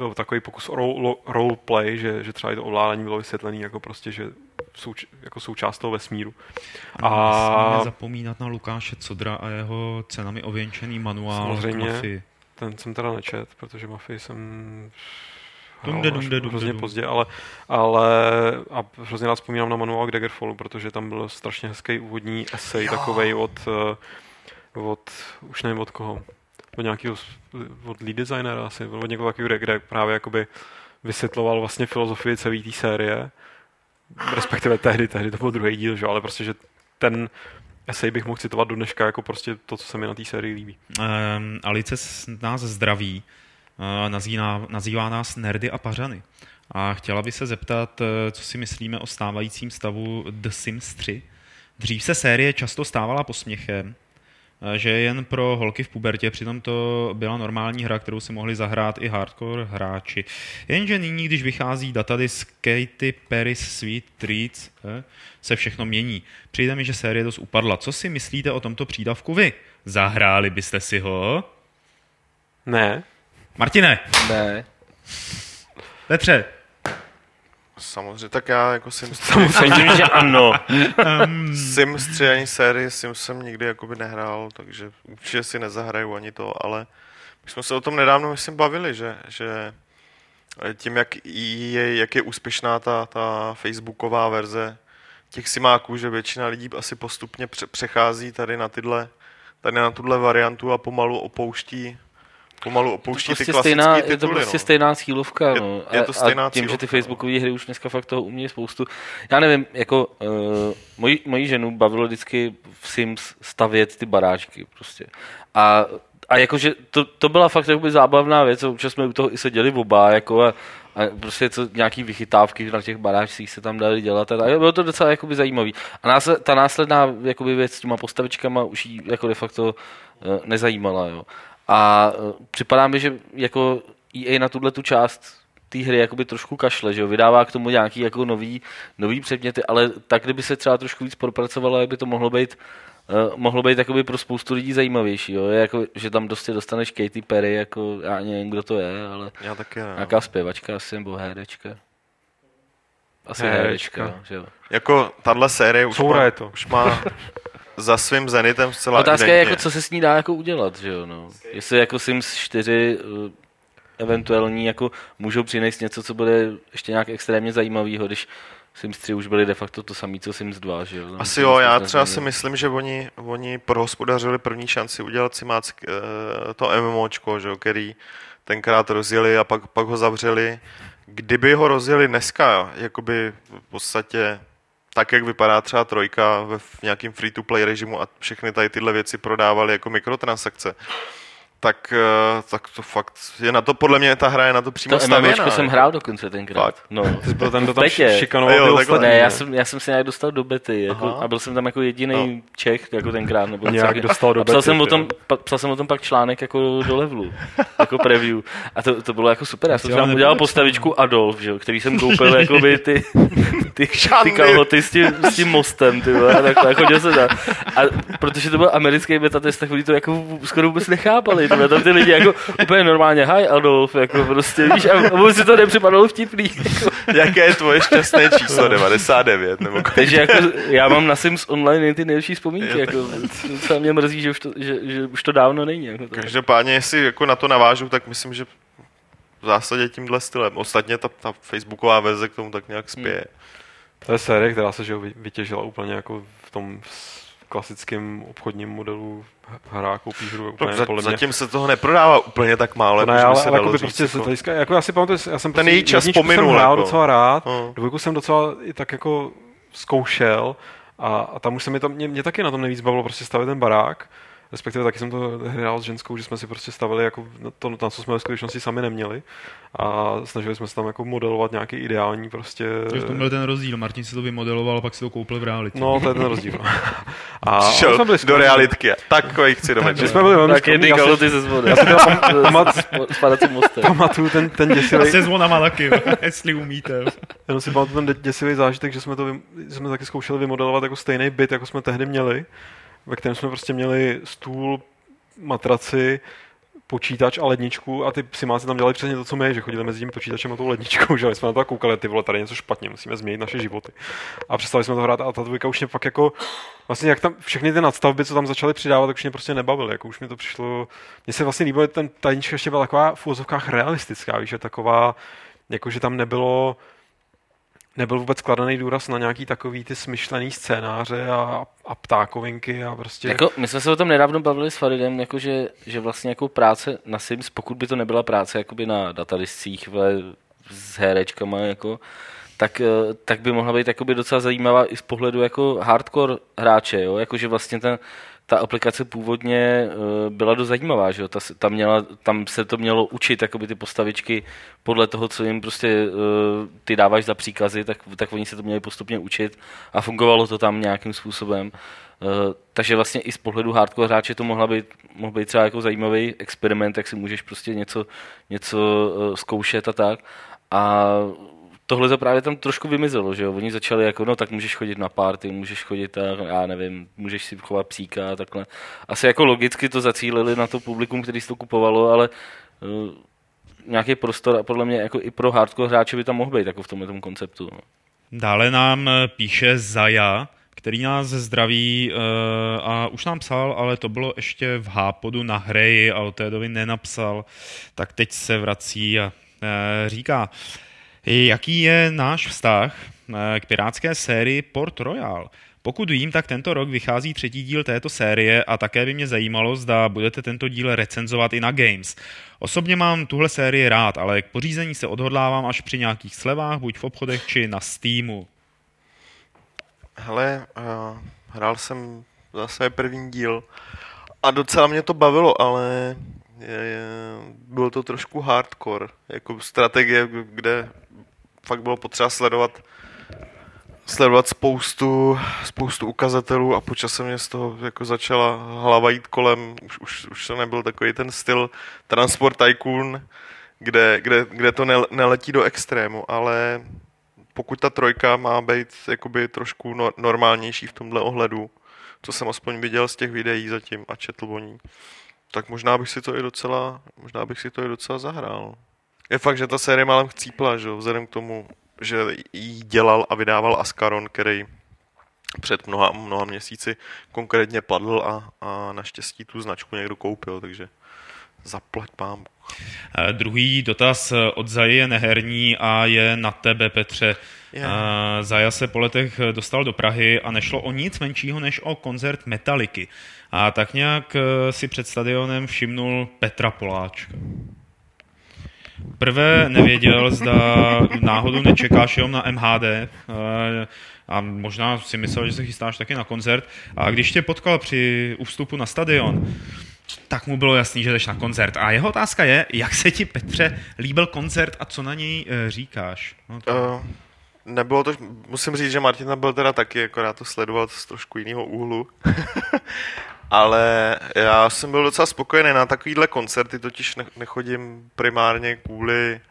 byl takový pokus o role, roleplay, že, že třeba i to ovládání bylo vysvětlené jako prostě, že souč, jako součást toho vesmíru. A A- nesmíme zapomínat na Lukáše Codra a jeho cenami ověnčený manuál Samozřejmě. k Mafii. Ten jsem teda nečet, protože Mafii jsem Dumde, dumde, dumde, hrozně pozdě, ale, ale a hrozně rád vzpomínám na manuál k Daggerfallu, protože tam byl strašně hezký úvodní esej takovej od, eh, od, už nevím od koho, od nějakého, od lead designera asi, od někoho takového, kde, kde právě jakoby vysvětloval vlastně filozofii celé té série, respektive tehdy, tehdy to byl druhý díl, že? ale prostě, že ten esej bych mohl citovat do dneška jako prostě to, co se mi na té sérii líbí. Um, Alice nás zdraví, uh, nazývá, nazývá nás nerdy a pařany. A chtěla by se zeptat, eh, co si myslíme o stávajícím stavu The Sims 3. Dřív se série často stávala posměchem, že je jen pro holky v pubertě, přitom to byla normální hra, kterou si mohli zahrát i hardcore hráči. Jenže nyní, když vychází datadisk Katy Perry's Sweet Treats, eh, se všechno mění. Přijde mi, že série dost upadla. Co si myslíte o tomto přídavku vy? Zahráli byste si ho? Ne. Martine! Ne. Petře! Samozřejmě, tak já jako Sims 3, Samozřejmě, že ano. Sims 3 ani sérii Sims jsem nikdy jakoby nehrál, takže určitě si nezahraju ani to, ale my jsme se o tom nedávno, myslím, bavili, že, že tím, jak je, jak je úspěšná ta, ta facebooková verze těch simáků, že většina lidí asi postupně přechází tady na tyhle, tady na tuhle variantu a pomalu opouští pomalu opouští prostě ty klasické stejná, tituly. Je to prostě no. stejná cílovka. Je- no. je to stejná a tím, že ty cílovka, no. facebookové hry už dneska fakt toho umějí spoustu. Já nevím, jako uh, moji, moji ženu bavilo vždycky v Sims stavět ty baráčky prostě. A a jakože to, to byla fakt jakoby zábavná věc, a občas jsme u toho i seděli oba, jako a, a prostě co, nějaký vychytávky na těch baráčcích se tam dali dělat a, tak. a bylo to docela jakoby zajímavý. A násled, ta následná jakoby věc s těma postavičkama už jí jako de facto uh, nezajímala, jo. A uh, připadá mi, že jako EA na tuhle tu část té hry jakoby trošku kašle, že jo, vydává k tomu nějaký jako nový, nový předměty, ale tak, kdyby se třeba trošku víc propracovalo, jak by to mohlo být Uh, mohlo být jakoby pro spoustu lidí zajímavější, jo? Je jako, že tam prostě dostaneš Katy Perry, jako já nevím, kdo to je, ale Já taky ne. no. nějaká zpěvačka asi, nebo herečka. Asi Herečka. herečka, že jo. Jako tahle série už Soura má, je to. už má za svým zenitem zcela Otázka je, evidentně. jako, co se s ní dá jako udělat, že jo, no. Jestli jako Sims 4 uh, eventuální jako můžou přinést něco, co bude ještě nějak extrémně zajímavého, když Sims 3 už byly de facto to samé, co Sims 2, že jo. Tam Asi jo, já třeba si myslím, že oni, oni prohospodařili první šanci udělat si mác eh, to MMOčko, že jo, který tenkrát rozjeli a pak, pak ho zavřeli. Kdyby ho rozjeli dneska, jakoby v podstatě tak, jak vypadá třeba trojka v nějakým free-to-play režimu a všechny tady tyhle věci prodávali jako mikrotransakce, tak, eh, tak to fakt je na to, podle mě ta hra je na to přímo To stavěná. Jsem jako. hrál dokonce tenkrát. Fakt? No. Ty jsi byl ten, kdo tam šikanoval Jo, ty ostatní, Ne, já jsem, já jsem se nějak dostal do bety jako, Aha. a byl jsem tam jako jediný No. Čech jako tenkrát. Nebo Nějak něco dostal do a psal bety, jsem, o ty tom, pa, psal jsem o tom pak článek jako do levelu, jako preview. A to, to bylo jako super. Já jsem tam udělal to- postavičku Adolf, že, jo, který jsem koupil jakoby ty, ty, ty Žádný. kalhoty s tím, s tím mostem. Ty a takhle, chodil jsem tam. A protože to byl americký beta test, tak oni to jako skoro vůbec nechápali. Ty vole, tam ty lidi jako úplně normálně, hi Adolf, jako prostě, víš, a vůbec si to nepřipadalo vtipný. Jaké je tvoje šťastné číslo? 99? Nebo kolik? Takže jako, já mám na Sims Online jen ty nejlepší vzpomínky. Jako, docela mě mrzí, že už to, že, že už to dávno není. Jako to. Každopádně, jestli jako na to navážu, tak myslím, že v zásadě tímhle stylem. Ostatně ta, ta facebooková verze k tomu tak nějak spěje. To je série, která se že vytěžila úplně jako v tom klasickém obchodním modelu hra, koupíš hru, úplně Hmm. za, podle mě. zatím se toho neprodává úplně tak málo, jako ne, by ale, se ale jakoby říct, prostě se jako- hlediska, jako já si pamatuju, já jsem Ten prostě její čas pominul, jsem hrál jako. docela rád, No. dvojku jsem docela i tak jako zkoušel a, a tam už se mi to, mě, mě taky na tom nejvíc bavilo prostě stavit ten barák, respektive taky jsem to hrál s ženskou, že jsme si prostě stavili jako na to, na co jsme ve skutečnosti sami neměli a snažili jsme se tam jako modelovat nějaký ideální prostě... Takže v tom byl ten rozdíl. Martin si to vymodeloval a pak si to koupil v realitě. No, to je ten rozdíl. A Přišel jsme byli do realitky. Takový chci do My večera. jsme byli velmi Tak si- kalhoty ze zvody. já si teda pamatuju ten, ten A děsivý, se zvonama taky, jestli umíte. Jenom si pamatuju ten děsivý zážitek, že jsme to že jsme taky zkoušeli vymodelovat jako stejný byt, jako jsme tehdy měli, ve kterém jsme prostě měli stůl, matraci, počítač a ledničku a ty psimáci tam dělali přesně to, co my, že chodili mezi tím počítačem a tou ledničkou, že my jsme na to koukali, ty vole, tady něco špatně, musíme změnit naše životy. A přestali jsme to hrát a ta dvojka už mě fakt jako, vlastně jak tam všechny ty nadstavby, co tam začaly přidávat, tak už mě prostě nebavily, jako už mi to přišlo, mně se vlastně líbilo, že ten ta jednička ještě byla taková v úvozovkách realistická, víš, že taková, jako že tam nebylo, nebyl vůbec kladený důraz na nějaký takový ty smyšlený scénáře a, a ptákovinky a prostě... Jako, my jsme se o tom nedávno bavili s Faridem, jako že, že vlastně jako práce na Sims, pokud by to nebyla práce jakoby na dataliscích s herečkama, jako, tak, eh, tak by mohla být jakoby docela zajímavá i z pohledu jako hardcore hráče, jo? Jako, že vlastně ten, ta aplikace původně uh, byla dost zajímavá, že jo? Ta, ta měla, tam se to mělo učit, jakoby ty postavičky podle toho, co jim prostě uh, ty dáváš za příkazy, tak, tak oni se to měli postupně učit a fungovalo to tam nějakým způsobem. Uh, takže vlastně i z pohledu hardcore hráče to mohla být, mohl být třeba jako zajímavý experiment, jak si můžeš prostě něco, něco zkoušet a tak. A tohle to právě tam trošku vymizelo, že jo? Oni začali jako, no tak můžeš chodit na party, můžeš chodit a já nevím, můžeš si chovat psíka a takhle. Asi jako logicky to zacílili na to publikum, který si to kupovalo, ale uh, nějaký prostor a podle mě jako i pro hardcore hráče by tam mohl být jako v tomhle tom konceptu. No. Dále nám eh, píše Zaja, který nás zdraví uh, a už nám psal, ale to bylo ještě v Hápodu na hry a od té doby nenapsal, tak teď se vrací a říká, Jaký je náš vztah eh, k pirátské sérii Port Royal? Pokud vím, tak tento rok vychází třetí díl této série a také by mě zajímalo, zda budete tento díl recenzovat i na Games. Osobně mám tuhle sérii rád, ale k pořízení se odhodlávám až při nějakých slevách, buď v obchodech či na Steamu. Hele, uh, hrál jsem zase první díl a docela mě to bavilo, ale je, je, bylo to trošku hardcore, jako strategie, kde fakt bylo potřeba sledovat sledovat spoustu, spoustu ukazatelů a počasem mě z toho jako začala hlava jít kolem, už, už, už to nebyl takový ten styl Transport Tycoon, kde, kde, kde to ne, neletí do extrému, ale pokud ta trojka má být jakoby trošku no, normálnější v tomhle ohledu, co jsem aspoň viděl z těch videí zatím a četl o ní, tak možná bych si to i docela, možná bych si to i docela zahrál. Je fakt, že ta série málem chcípla, že vzhledem k tomu, že jí dělal a vydával Ascaron, který před mnoha, mnoha měsíci konkrétně padl a, a naštěstí tu značku někdo koupil, takže zaplať pám. Uh, druhý dotaz od Zaji je neherní a je na tebe, Petře. Yeah. Uh, Zaja se po letech dostal do Prahy a nešlo o nic menšího než o koncert Metaliky. A tak nějak eh, si před stadionem všimnul Petra Poláčka. Prvé nevěděl, zda náhodou nečekáš jenom na MHD eh, a možná si myslel, že se chystáš taky na koncert. A když tě potkal při vstupu na stadion, tak mu bylo jasný, že jdeš na koncert. A jeho otázka je, jak se ti, Petře, líbil koncert a co na něj eh, říkáš? No to... uh, nebylo to, musím říct, že Martina byl teda taky, akorát to sledoval z trošku jiného úhlu. Ale já jsem byl docela spokojený na takovýhle koncerty, totiž nechodím primárně kvůli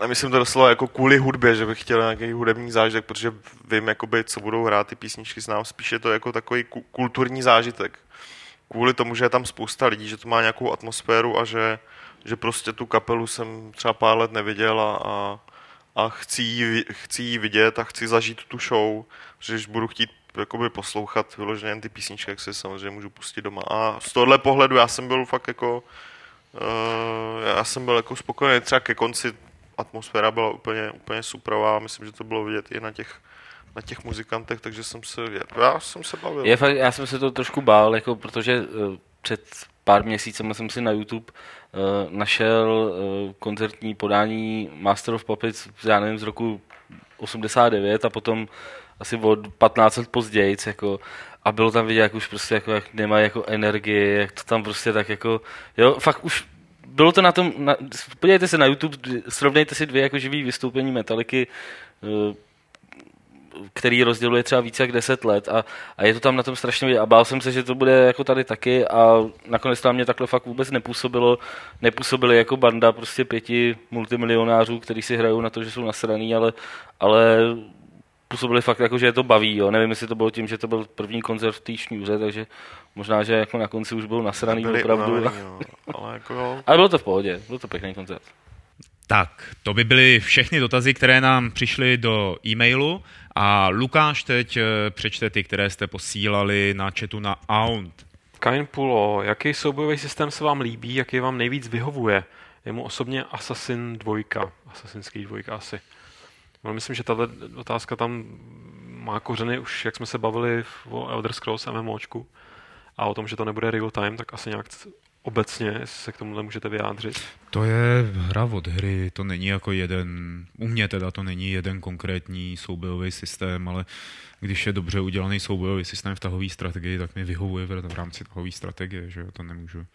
nemyslím to doslova jako kvůli hudbě, že bych chtěl nějaký hudební zážitek, protože vím, jakoby, co budou hrát ty písničky, znám spíše to jako takový kulturní zážitek. Kvůli tomu, že je tam spousta lidí, že to má nějakou atmosféru a že, že prostě tu kapelu jsem třeba pár let neviděl a, a, a chci, ji, chci ji vidět a chci zažít tu show, že když budu chtít jakoby poslouchat vyloženě jen ty písničky, jak si samozřejmě můžu pustit doma. A z tohohle pohledu já jsem byl fakt jako uh, já jsem byl jako spokojený, třeba ke konci atmosféra byla úplně, úplně suprová, myslím, že to bylo vidět i na těch na těch muzikantech, takže jsem se, já jsem se bavil. Je fakt, já jsem se to trošku bál, jako protože uh, před pár měsícem jsem si na YouTube uh, našel uh, koncertní podání Master of Puppets, já nevím, z roku 89 a potom asi od 15 let později, jako, a bylo tam vidět, jak už prostě jako, jak nemá jako energii, jak to tam prostě tak jako, jo, fakt už bylo to na tom, na, podívejte se na YouTube, srovnejte si dvě jako živý vystoupení Metaliky, eh, který rozděluje třeba více jak 10 let a, a je to tam na tom strašně vidět. A bál jsem se, že to bude jako tady taky a nakonec tam mě takhle fakt vůbec nepůsobilo. Nepůsobili jako banda prostě pěti multimilionářů, kteří si hrajou na to, že jsou nasraný, ale, ale působili fakt jako, že je to baví. Jo. Nevím, jestli to bylo tím, že to byl první koncert v té šňůře, takže možná, že jako na konci už byl nasraný Byli opravdu. Unavený, jo. Ale, jako jo. ale bylo to v pohodě, byl to pěkný koncert. Tak, to by byly všechny dotazy, které nám přišly do e-mailu a Lukáš teď eh, přečte ty, které jste posílali na chatu na Aunt. Kain Pulo, jaký soubojový systém se vám líbí, jaký vám nejvíc vyhovuje? Je mu osobně Assassin 2, Assassin's Creed 2 asi. No, myslím, že tato otázka tam má kořeny už, jak jsme se bavili o Elder Scrolls MMOčku a o tom, že to nebude real time, tak asi nějak obecně se k tomuhle můžete vyjádřit. To je hra od hry, to není jako jeden, u mě teda to není jeden konkrétní soubojový systém, ale když je dobře udělaný soubojový systém v tahové strategii, tak mi vyhovuje v rámci tahové strategie, že to nemůžu,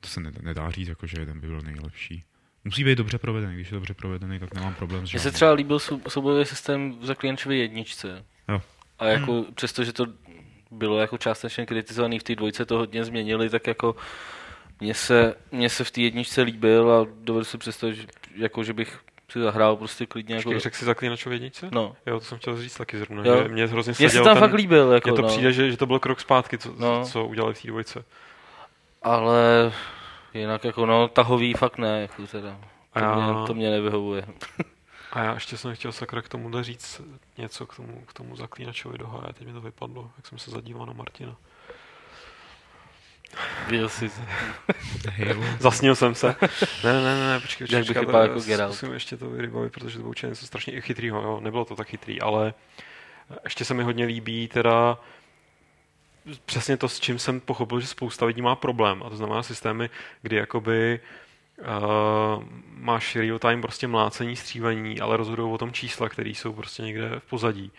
to se nedá říct, jako že jeden by byl nejlepší. Musí být dobře provedený, když je dobře provedený, tak nemám problém s Mně se třeba líbil soubojový systém v Zaklinčově jedničce. Jo. A jako hmm. přesto, že to bylo jako částečně kritizovaný v té dvojce, to hodně změnili, tak jako mně se, mně se v té jedničce líbil a dovedu si představit, že, jako, že bych si zahrál prostě klidně. Jako... řekl si zaklínačov jedničce? No. Jo, to jsem chtěl říct taky zrovna, jo. že mě hrozně Mně se tam ten, fakt líbil. Jako, mně to no. přijde, že, že, to bylo krok zpátky, co, no. co udělali v té dvojce. Ale jinak jako no, tahový fakt ne, jako teda. To, já... mě, to mě nevyhovuje. A já ještě jsem chtěl sakra k tomu říct něco k tomu, k tomu zaklínačovi do háje. Teď mi to vypadlo, jak jsem se zadíval na Martina. Byl jsi. Zasnil jsem se. Ne, ne, ne, ne počkej, Jak bych vypadal jako Geralt. Musím ještě to vyrybavit, protože to bylo něco strašně chytrýho, jo. Nebylo to tak chytrý, ale ještě se mi hodně líbí teda přesně to, s čím jsem pochopil, že spousta lidí má problém. A to znamená systémy, kdy jakoby uh, máš real time prostě mlácení, střívání, ale rozhodují o tom čísla, které jsou prostě někde v pozadí.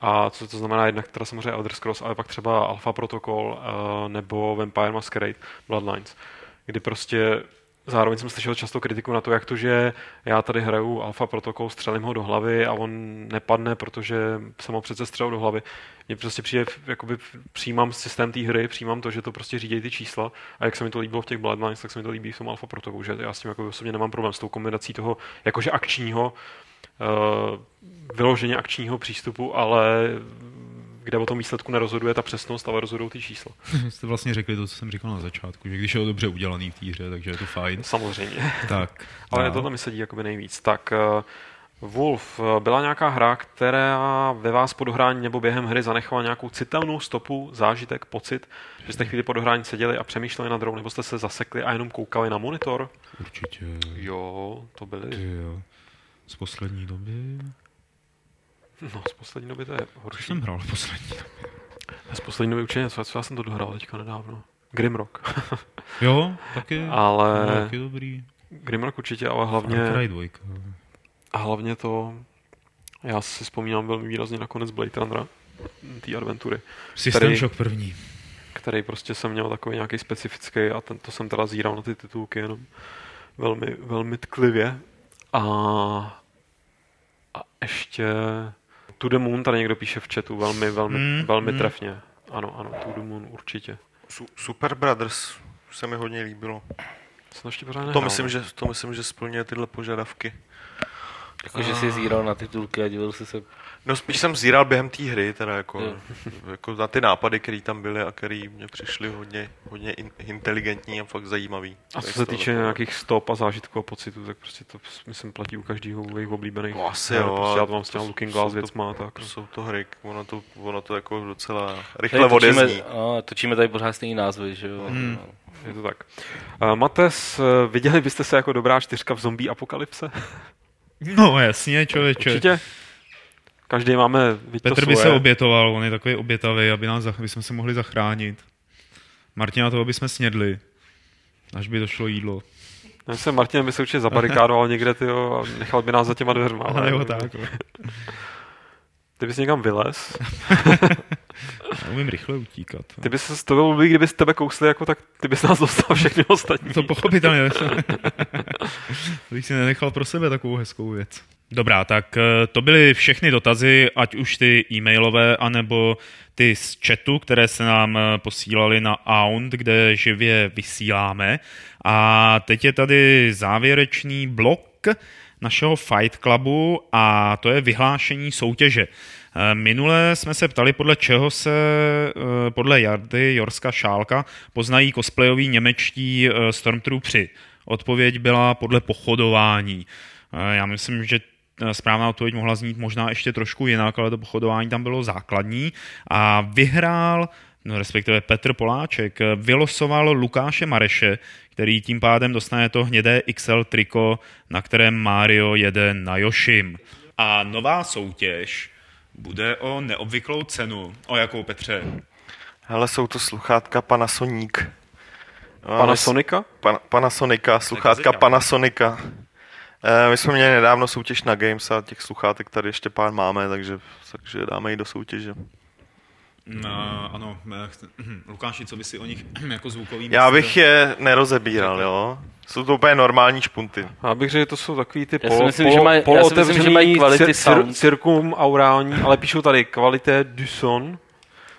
A co to znamená jednak teda samozřejmě Elder Scrolls, ale pak třeba Alpha Protocol uh, nebo Vampire Masquerade Bloodlines, kdy prostě zároveň jsem slyšel často kritiku na to, jak to, že já tady hraju Alpha Protocol, střelím ho do hlavy a on nepadne, protože jsem ho přece střelil do hlavy. Mně prostě přijde, jakoby přijímám systém té hry, přijímám to, že to prostě řídí ty čísla a jak se mi to líbilo v těch Bloodlines, tak se mi to líbí v tom Alpha Protocolu, že já s tím jako osobně nemám problém s tou kombinací toho jakože akčního uh, vyloženě akčního přístupu, ale kde o tom výsledku nerozhoduje ta přesnost, ale rozhodují ty čísla. Jste vlastně řekli to, co jsem říkal na začátku, že když je to dobře udělaný v té hře, takže je to fajn. Samozřejmě. Tak. ale to mi sedí jakoby nejvíc. Tak uh, Wolf, eh, byla nějaká hra, která ve vás po dohrání nebo během hry zanechala nějakou citelnou stopu, zážitek, pocit, že jste chvíli po dohrání seděli a přemýšleli nad hrou, nebo jste se zasekli a jenom koukali na monitor? Určitě. Jo, to byly. Ty jo. Z poslední doby? No, z poslední doby to je horší. Co jsem hrál v poslední době? Z poslední doby určitě něco, co já jsem to dohrál teďka nedávno. Grimrock. jo, taky, ale... taky dobrý. Grimrock určitě, ale hlavně... Far Cry 2. A hlavně to... Já si vzpomínám velmi výrazně na konec Blade Runnera, té adventury. System který, Shock první. Který prostě jsem měl takový nějaký specifický a tento jsem teda zíral na ty titulky jenom velmi, velmi tklivě. A, a ještě To the Moon, tady někdo píše v chatu, velmi, velmi, mm, velmi mm. trefně. Ano, ano, To the Moon určitě. Super Brothers se mi hodně líbilo. Pořád to myslím, že, to myslím, že splňuje tyhle požadavky. Jakože jsi zíral na titulky a díval jsi se No spíš jsem zíral během té hry, teda jako, jako na ty nápady, které tam byly a které mě přišly hodně, hodně in, inteligentní a fakt zajímavý. A co se týče toho. nějakých stop a zážitků a pocitů, tak prostě to myslím platí u každého jejich oblíbených. No, asi jo. Prostě já to mám s těma Looking Glass věcma. Tak. Jsou to hry, ono to, ono to jako docela rychle tady odezní. Točíme, no, točíme tady pořád stejný názvy, že jo. Hmm. Je to tak. Uh, Mates, viděli byste se jako dobrá čtyřka v zombie apokalypse? No jasně, člověče. Určitě. Každý máme Petr by se obětoval, on je takový obětavý, aby, nás, aby jsme se mohli zachránit. Martina toho by jsme snědli, až by došlo jídlo. Já jsem Martin by se určitě zabarikádoval někde tyjo, a nechal by nás za těma dveřma. Ale jo, tak. Ty bys někam vylez. Já umím rychle utíkat. Ty bys to bylo kdyby z tebe kousli, jako, tak ty bys nás dostal všechny ostatní. To pochopitelně. bych si nenechal pro sebe takovou hezkou věc. Dobrá, tak eh, to byly všechny dotazy, ať už ty e-mailové, anebo ty z chatu, které se nám eh, posílali na Aunt, kde živě vysíláme. A teď je tady závěrečný blok našeho Fight Clubu a to je vyhlášení soutěže. Eh, minule jsme se ptali, podle čeho se podle Jardy Jorska Šálka poznají cosplayoví němečtí Stormtroopři. Odpověď byla podle pochodování. Já myslím, že Eh, správná odpověď mohla znít možná ještě trošku jinak, ale to pochodování tam bylo základní a vyhrál no respektive Petr Poláček, eh, vylosoval Lukáše Mareše, který tím pádem dostane to hnědé XL triko, na kterém Mario jede na Yoshim. A nová soutěž bude o neobvyklou cenu. O jakou, Petře? Hele, jsou to sluchátka Panasonic. No, Panasonica? Pan, Panasonica, sluchátka jazyka. Panasonica. Eh, my jsme měli nedávno soutěž na Games a těch sluchátek tady ještě pár máme, takže, takže dáme ji do soutěže. No, ano, eh, Lukáši, co by si o nich jako zvukový Já bych je nerozebíral, jo. Jsou to úplně normální špunty. Já bych řekl, že to jsou takový ty Já si polo, myslím, polo, že mají- že cir, cir, cirkum aurální, ale píšou tady qualité du son.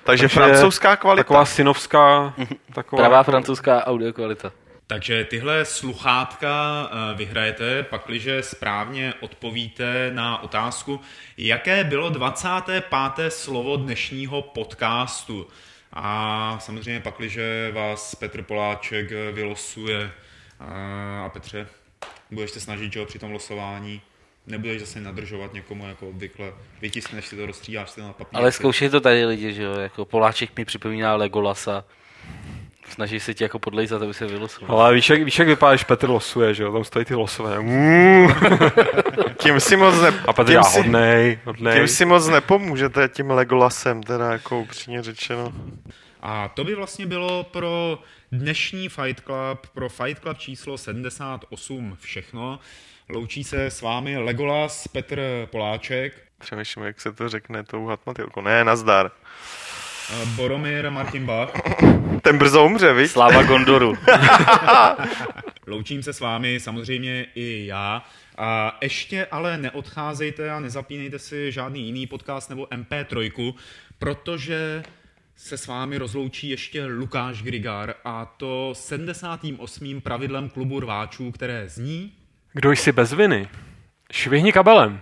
Takže, Takže francouzská kvalita. Taková synovská, taková Pravá francouzská audio kvalita. Takže tyhle sluchátka eh, vyhrajete, pakliže správně odpovíte na otázku, jaké bylo 25. slovo dnešního podcastu. A samozřejmě pakliže vás Petr Poláček eh, vylosuje a, a Petře, budeš se snažit, že při tom losování, nebudeš zase nadržovat někomu jako obvykle, vytiskneš si to, rozstříháš si to na papír. Ale zkoušej to tady lidi, že jo, jako Poláček mi připomíná Legolasa. Snaží se ti jako podlejzat, aby se vylosoval. Ale víš jak, víš, jak vypadá, když Petr losuje, že jo? Tam stojí ty losové. Mm. Tím si moc, ne... A Petr tím si... hodnej, hodnej. tím si moc nepomůžete tím Legolasem, teda jako upřímně řečeno. A to by vlastně bylo pro dnešní Fight Club, pro Fight Club číslo 78 všechno. Loučí se s vámi Legolas, Petr Poláček, Přemýšlím, jak se to řekne tou hatmatilkou. Ne, nazdar. Boromir Martin Bach. Ten brzo umře, viď? Sláva Gondoru. Loučím se s vámi samozřejmě i já. A ještě ale neodcházejte a nezapínejte si žádný jiný podcast nebo MP3, protože se s vámi rozloučí ještě Lukáš Grigar a to 78. pravidlem klubu rváčů, které zní... Kdo jsi bez viny? Švihni kabelem.